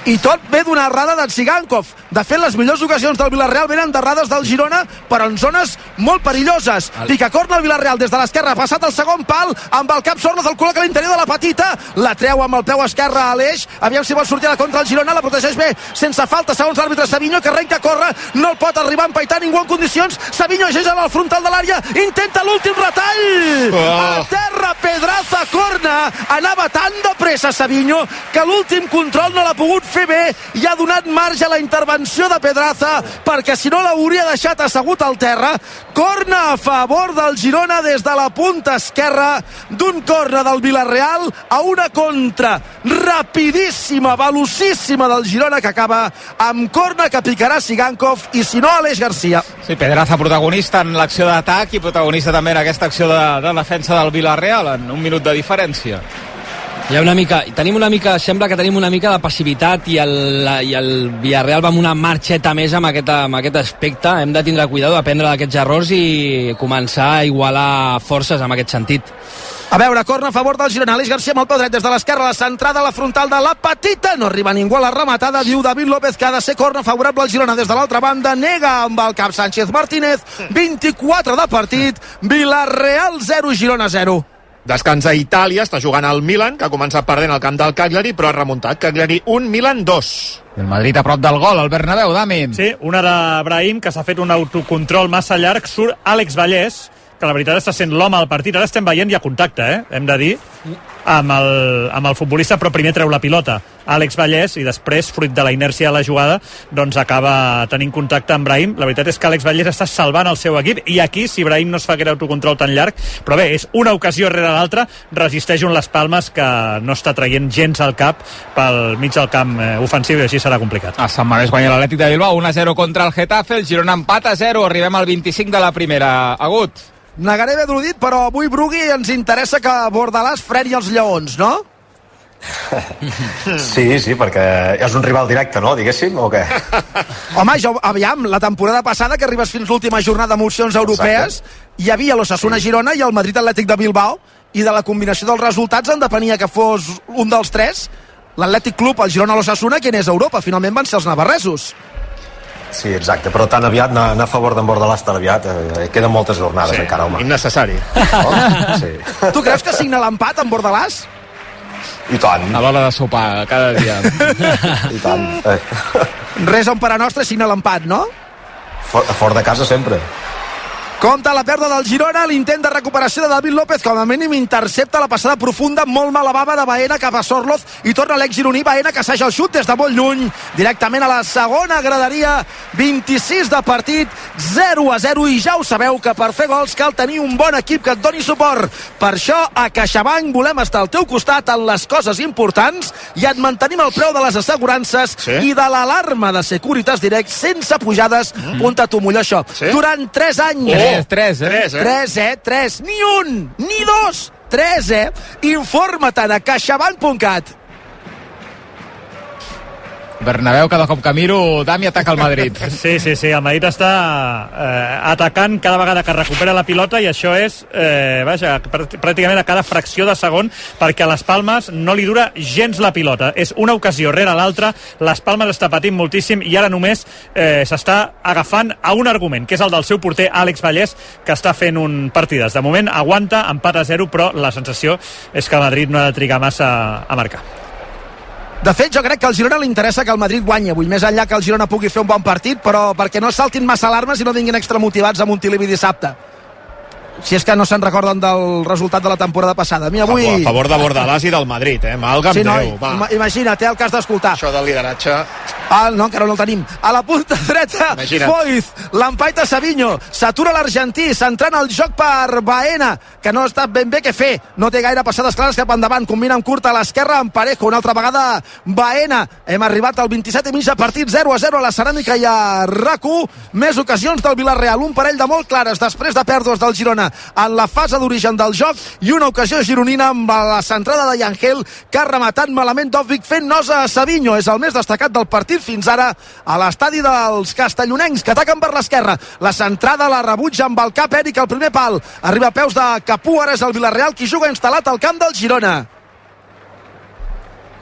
I tot ve d'una errada de Tsigankov De fet, les millors ocasions del Villarreal venen derrades del Girona, però en zones molt perilloses. Pica corna el Villarreal des de l'esquerra, passat el segon pal, amb el cap Sornoz el col·loca a l'interior de la petita, la treu amb el peu esquerre a l'eix, aviam si vol sortir a la contra el Girona, la protegeix bé, sense falta, segons l'àrbitre Savinho, que arrenca a córrer, no el pot arribar a empaitar ningú en condicions, Savinho llegeix al frontal de l'àrea, intenta l'últim retall, Oh. a terra, Pedraza, corna, anava tan de pressa Savinho, que l'últim control no l'ha pogut fer bé i ha donat marge a la intervenció de Pedraza, perquè si no l'hauria deixat assegut al terra, corna a favor del Girona des de la punta esquerra d'un corna del Villarreal a una contra rapidíssima, velocíssima del Girona que acaba amb corna que picarà Sigankov i si no Aleix Garcia. Sí, Pedraza protagonista en l'acció d'atac i protagonista també en aquesta acció de, de defensa del Villarreal en un minut de diferència. Hi ha una mica, tenim una mica, sembla que tenim una mica de passivitat i el, la, i el Villarreal va amb una marxeta més amb aquest, amb aquest aspecte. Hem de tindre cuidado, aprendre d'aquests errors i començar a igualar forces en aquest sentit. A veure, corna a favor del Girona. Aleix Garcia amb el peu dret des de l'esquerra, la centrada a la frontal de la petita. No arriba ningú a la rematada, diu David López, que ha de ser corna favorable al Girona des de l'altra banda. Nega amb el cap Sánchez Martínez. 24 de partit. Villarreal 0, Girona 0. Descansa Itàlia, està jugant al Milan, que ha començat perdent al camp del Cagliari, però ha remuntat. Cagliari 1, Milan 2. El Madrid a prop del gol, el Bernabéu, Dami. Sí, una de Brahim, que s'ha fet un autocontrol massa llarg, surt Àlex Vallès, que la veritat està sent l'home al partit. Ara estem veient, hi ha contacte, eh? hem de dir, amb el, amb el futbolista, però primer treu la pilota Àlex Vallès i després, fruit de la inèrcia de la jugada, doncs acaba tenint contacte amb Brahim. La veritat és que Àlex Vallès està salvant el seu equip i aquí, si Brahim no es fa aquest autocontrol tan llarg, però bé, és una ocasió rere l'altra, resisteix un les palmes que no està traient gens al cap pel mig del camp eh, ofensiu i així serà complicat. A Sant Mamés guanya l'Atlètic de Bilbao 1-0 contra el Getafe, el Girona empat a 0, arribem al 25 de la primera. Agut. Negaré haver dit, però avui Brugui ens interessa que Bordalàs freni els lleons, no? (laughs) Sí, sí, perquè és un rival directe, no? Diguéssim, o què? (laughs) Home, jo, aviam, la temporada passada, que arribes fins l'última jornada d'emocions europees, hi havia l'Ossassuna Girona i el Madrid Atlètic de Bilbao, i de la combinació dels resultats en depenia que fos un dels tres, l'Atlètic Club, el Girona l'Ossassuna, qui és a Europa. Finalment van ser els navarresos. Sí, exacte, però tan aviat anar, anar a favor d'en Bordalàs tan aviat, eh, queden moltes jornades Sí, encara, home. innecessari. Oh, sí. Tu creus que signa l'empat amb Bordalàs? I tant. A l'hora de sopar, cada dia. I tant. Eh, Res a un pare nostre signa l'empat, no? for, fora de casa sempre. Compte la pèrdua del Girona, l'intent de recuperació de David López, com a mínim intercepta la passada profunda, molt mala bava de Baena cap a Sorloz, i torna l'ex-gironí Baena, que assaja el xut des de molt lluny, directament a la segona graderia, 26 de partit, 0 a 0, i ja ho sabeu que per fer gols cal tenir un bon equip que et doni suport. Per això, a CaixaBank volem estar al teu costat en les coses importants i et mantenim el preu de les assegurances Sí. i de l'alarma de Securitas Direct sense pujades, mm. apunta-t'ho millor això, Sí? durant 3 anys. Tres, tres, eh? Tres, eh? 3, eh? 3. Ni un, ni dos, 3, eh? Informa-te'n a caixabank.cat. Bernabéu, cada cop que miro, Dami ataca el Madrid. (laughs) Sí, sí, sí, el Madrid està eh, atacant cada vegada que recupera la pilota i això és, eh, vaja, pràct- pràcticament a cada fracció de segon perquè a les Palmes no li dura gens la pilota. És una ocasió rere l'altra, les Palmes està patint moltíssim i ara només eh, s'està agafant a un argument, que és el del seu porter Àlex Vallès, que està fent un partides. De moment aguanta, empat a zero, però la sensació és que Madrid no ha de trigar massa a marcar. De fet, jo crec que al Girona li interessa que el Madrid guanyi avui, més enllà que el Girona pugui fer un bon partit, però perquè no saltin massa alarmes i no vinguin extramotivats a Montilivi dissabte. Si és que no se'n recorden del resultat de la temporada passada. A mi avui... A favor de Bordalàs i del Madrid, eh? Malgam Sí, no, Déu, va. ima- imagina't, eh, el cas d'escoltar. Això del lideratge... Ah, no, encara no el tenim. A la punta dreta, Imagina't. Foiz, l'empaita Savinho, s'atura l'argentí, centrant el joc per Baena, que no està ben bé què fer. No té gaire passades clares cap endavant, combina amb curta a l'esquerra amb Parejo, una altra vegada Baena. Hem arribat al 27 i mig de partit, 0 a 0 a la Ceràmica i a RAC1. Més ocasions del Villarreal, un parell de molt clares després de pèrdues del Girona en la fase d'origen del joc i una ocasió gironina amb la centrada de Yangel que ha rematat malament Dovvik fent nosa a Savinho. És el més destacat del partit fins ara a l'estadi dels castellonencs que ataquen per l'esquerra. La centrada la rebutja amb el cap Eric al primer pal. Arriba a peus de Capú, ara és el Villarreal qui juga instal·lat al camp del Girona.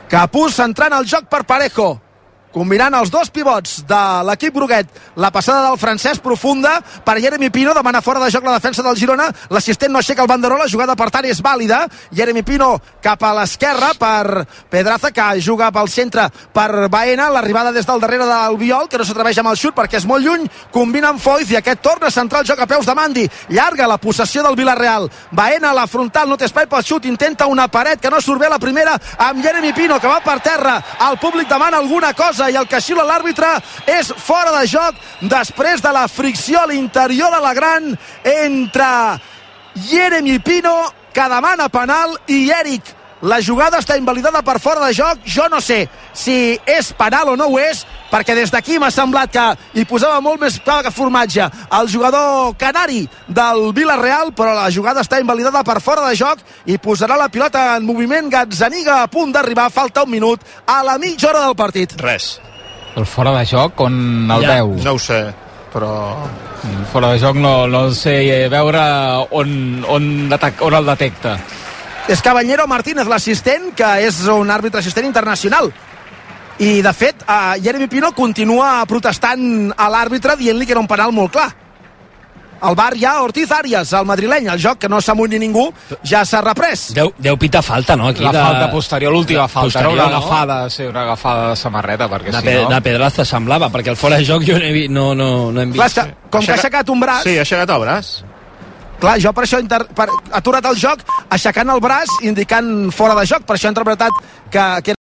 Capú centrant el joc per Parejo. Combinant els dos pivots de l'equip groguet. La passada del francès profunda per Jeremy Pino, demana fora de joc la defensa del Girona. L'assistent no aixeca el banderó, la jugada per tant és vàlida. Jeremy Pino cap a l'esquerra per Pedraza, que juga pel centre per Baena. L'arribada des del darrere del Viol, que no s'atreveix amb el xut perquè és molt lluny. Combina amb Foyz i aquest torna a centrar el joc a peus de Mandi. Llarga la possessió del Villarreal. Baena a la frontal, no té espai pel xut, intenta una paret que no surt bé la primera amb Jeremy Pino, que va per terra. El públic demana alguna cosa i el que xiula l'àrbitre és fora de joc després de la fricció a l'interior de la gran entre Jeremy Pino, que demana penal, i Eric la jugada està invalidada per fora de joc. Jo no sé si és penal o no ho és, perquè des d'aquí m'ha semblat que hi posava molt més clar que formatge el jugador canari del Villarreal, però la jugada està invalidada per fora de joc i posarà la pilota en moviment. Gazzaniga a punt d'arribar, falta un minut a la mitja hora del partit. Res. El fora de joc, on el Ja, veu? No ho sé, però... Fora de joc no, no sé veure on, on, detec- on el detecta. És Caballero Martínez, l'assistent, que és un àrbitre assistent internacional. I, de fet, eh, Jeremy Pino continua protestant a l'àrbitre dient-li que era un penal molt clar. El bar ja, Ortiz Arias, el madrileny, el joc que no s'amunyi ningú, ja s'ha reprès. Deu, deu pitar falta, no? Aquí la de... falta posterior, l'última falta, posterior, era una no? agafada, sí, una agafada de samarreta, perquè De, si pe no... de Pedraza semblava, perquè el fora de joc jo no, he no, no, no hem Clar, vist. que, com que ha aixecat un braç... Sí, ha aixecat el braç. Clar, jo per això inter... per... aturat el joc aixecant el braç indicant fora de joc, per això he interpretat que, que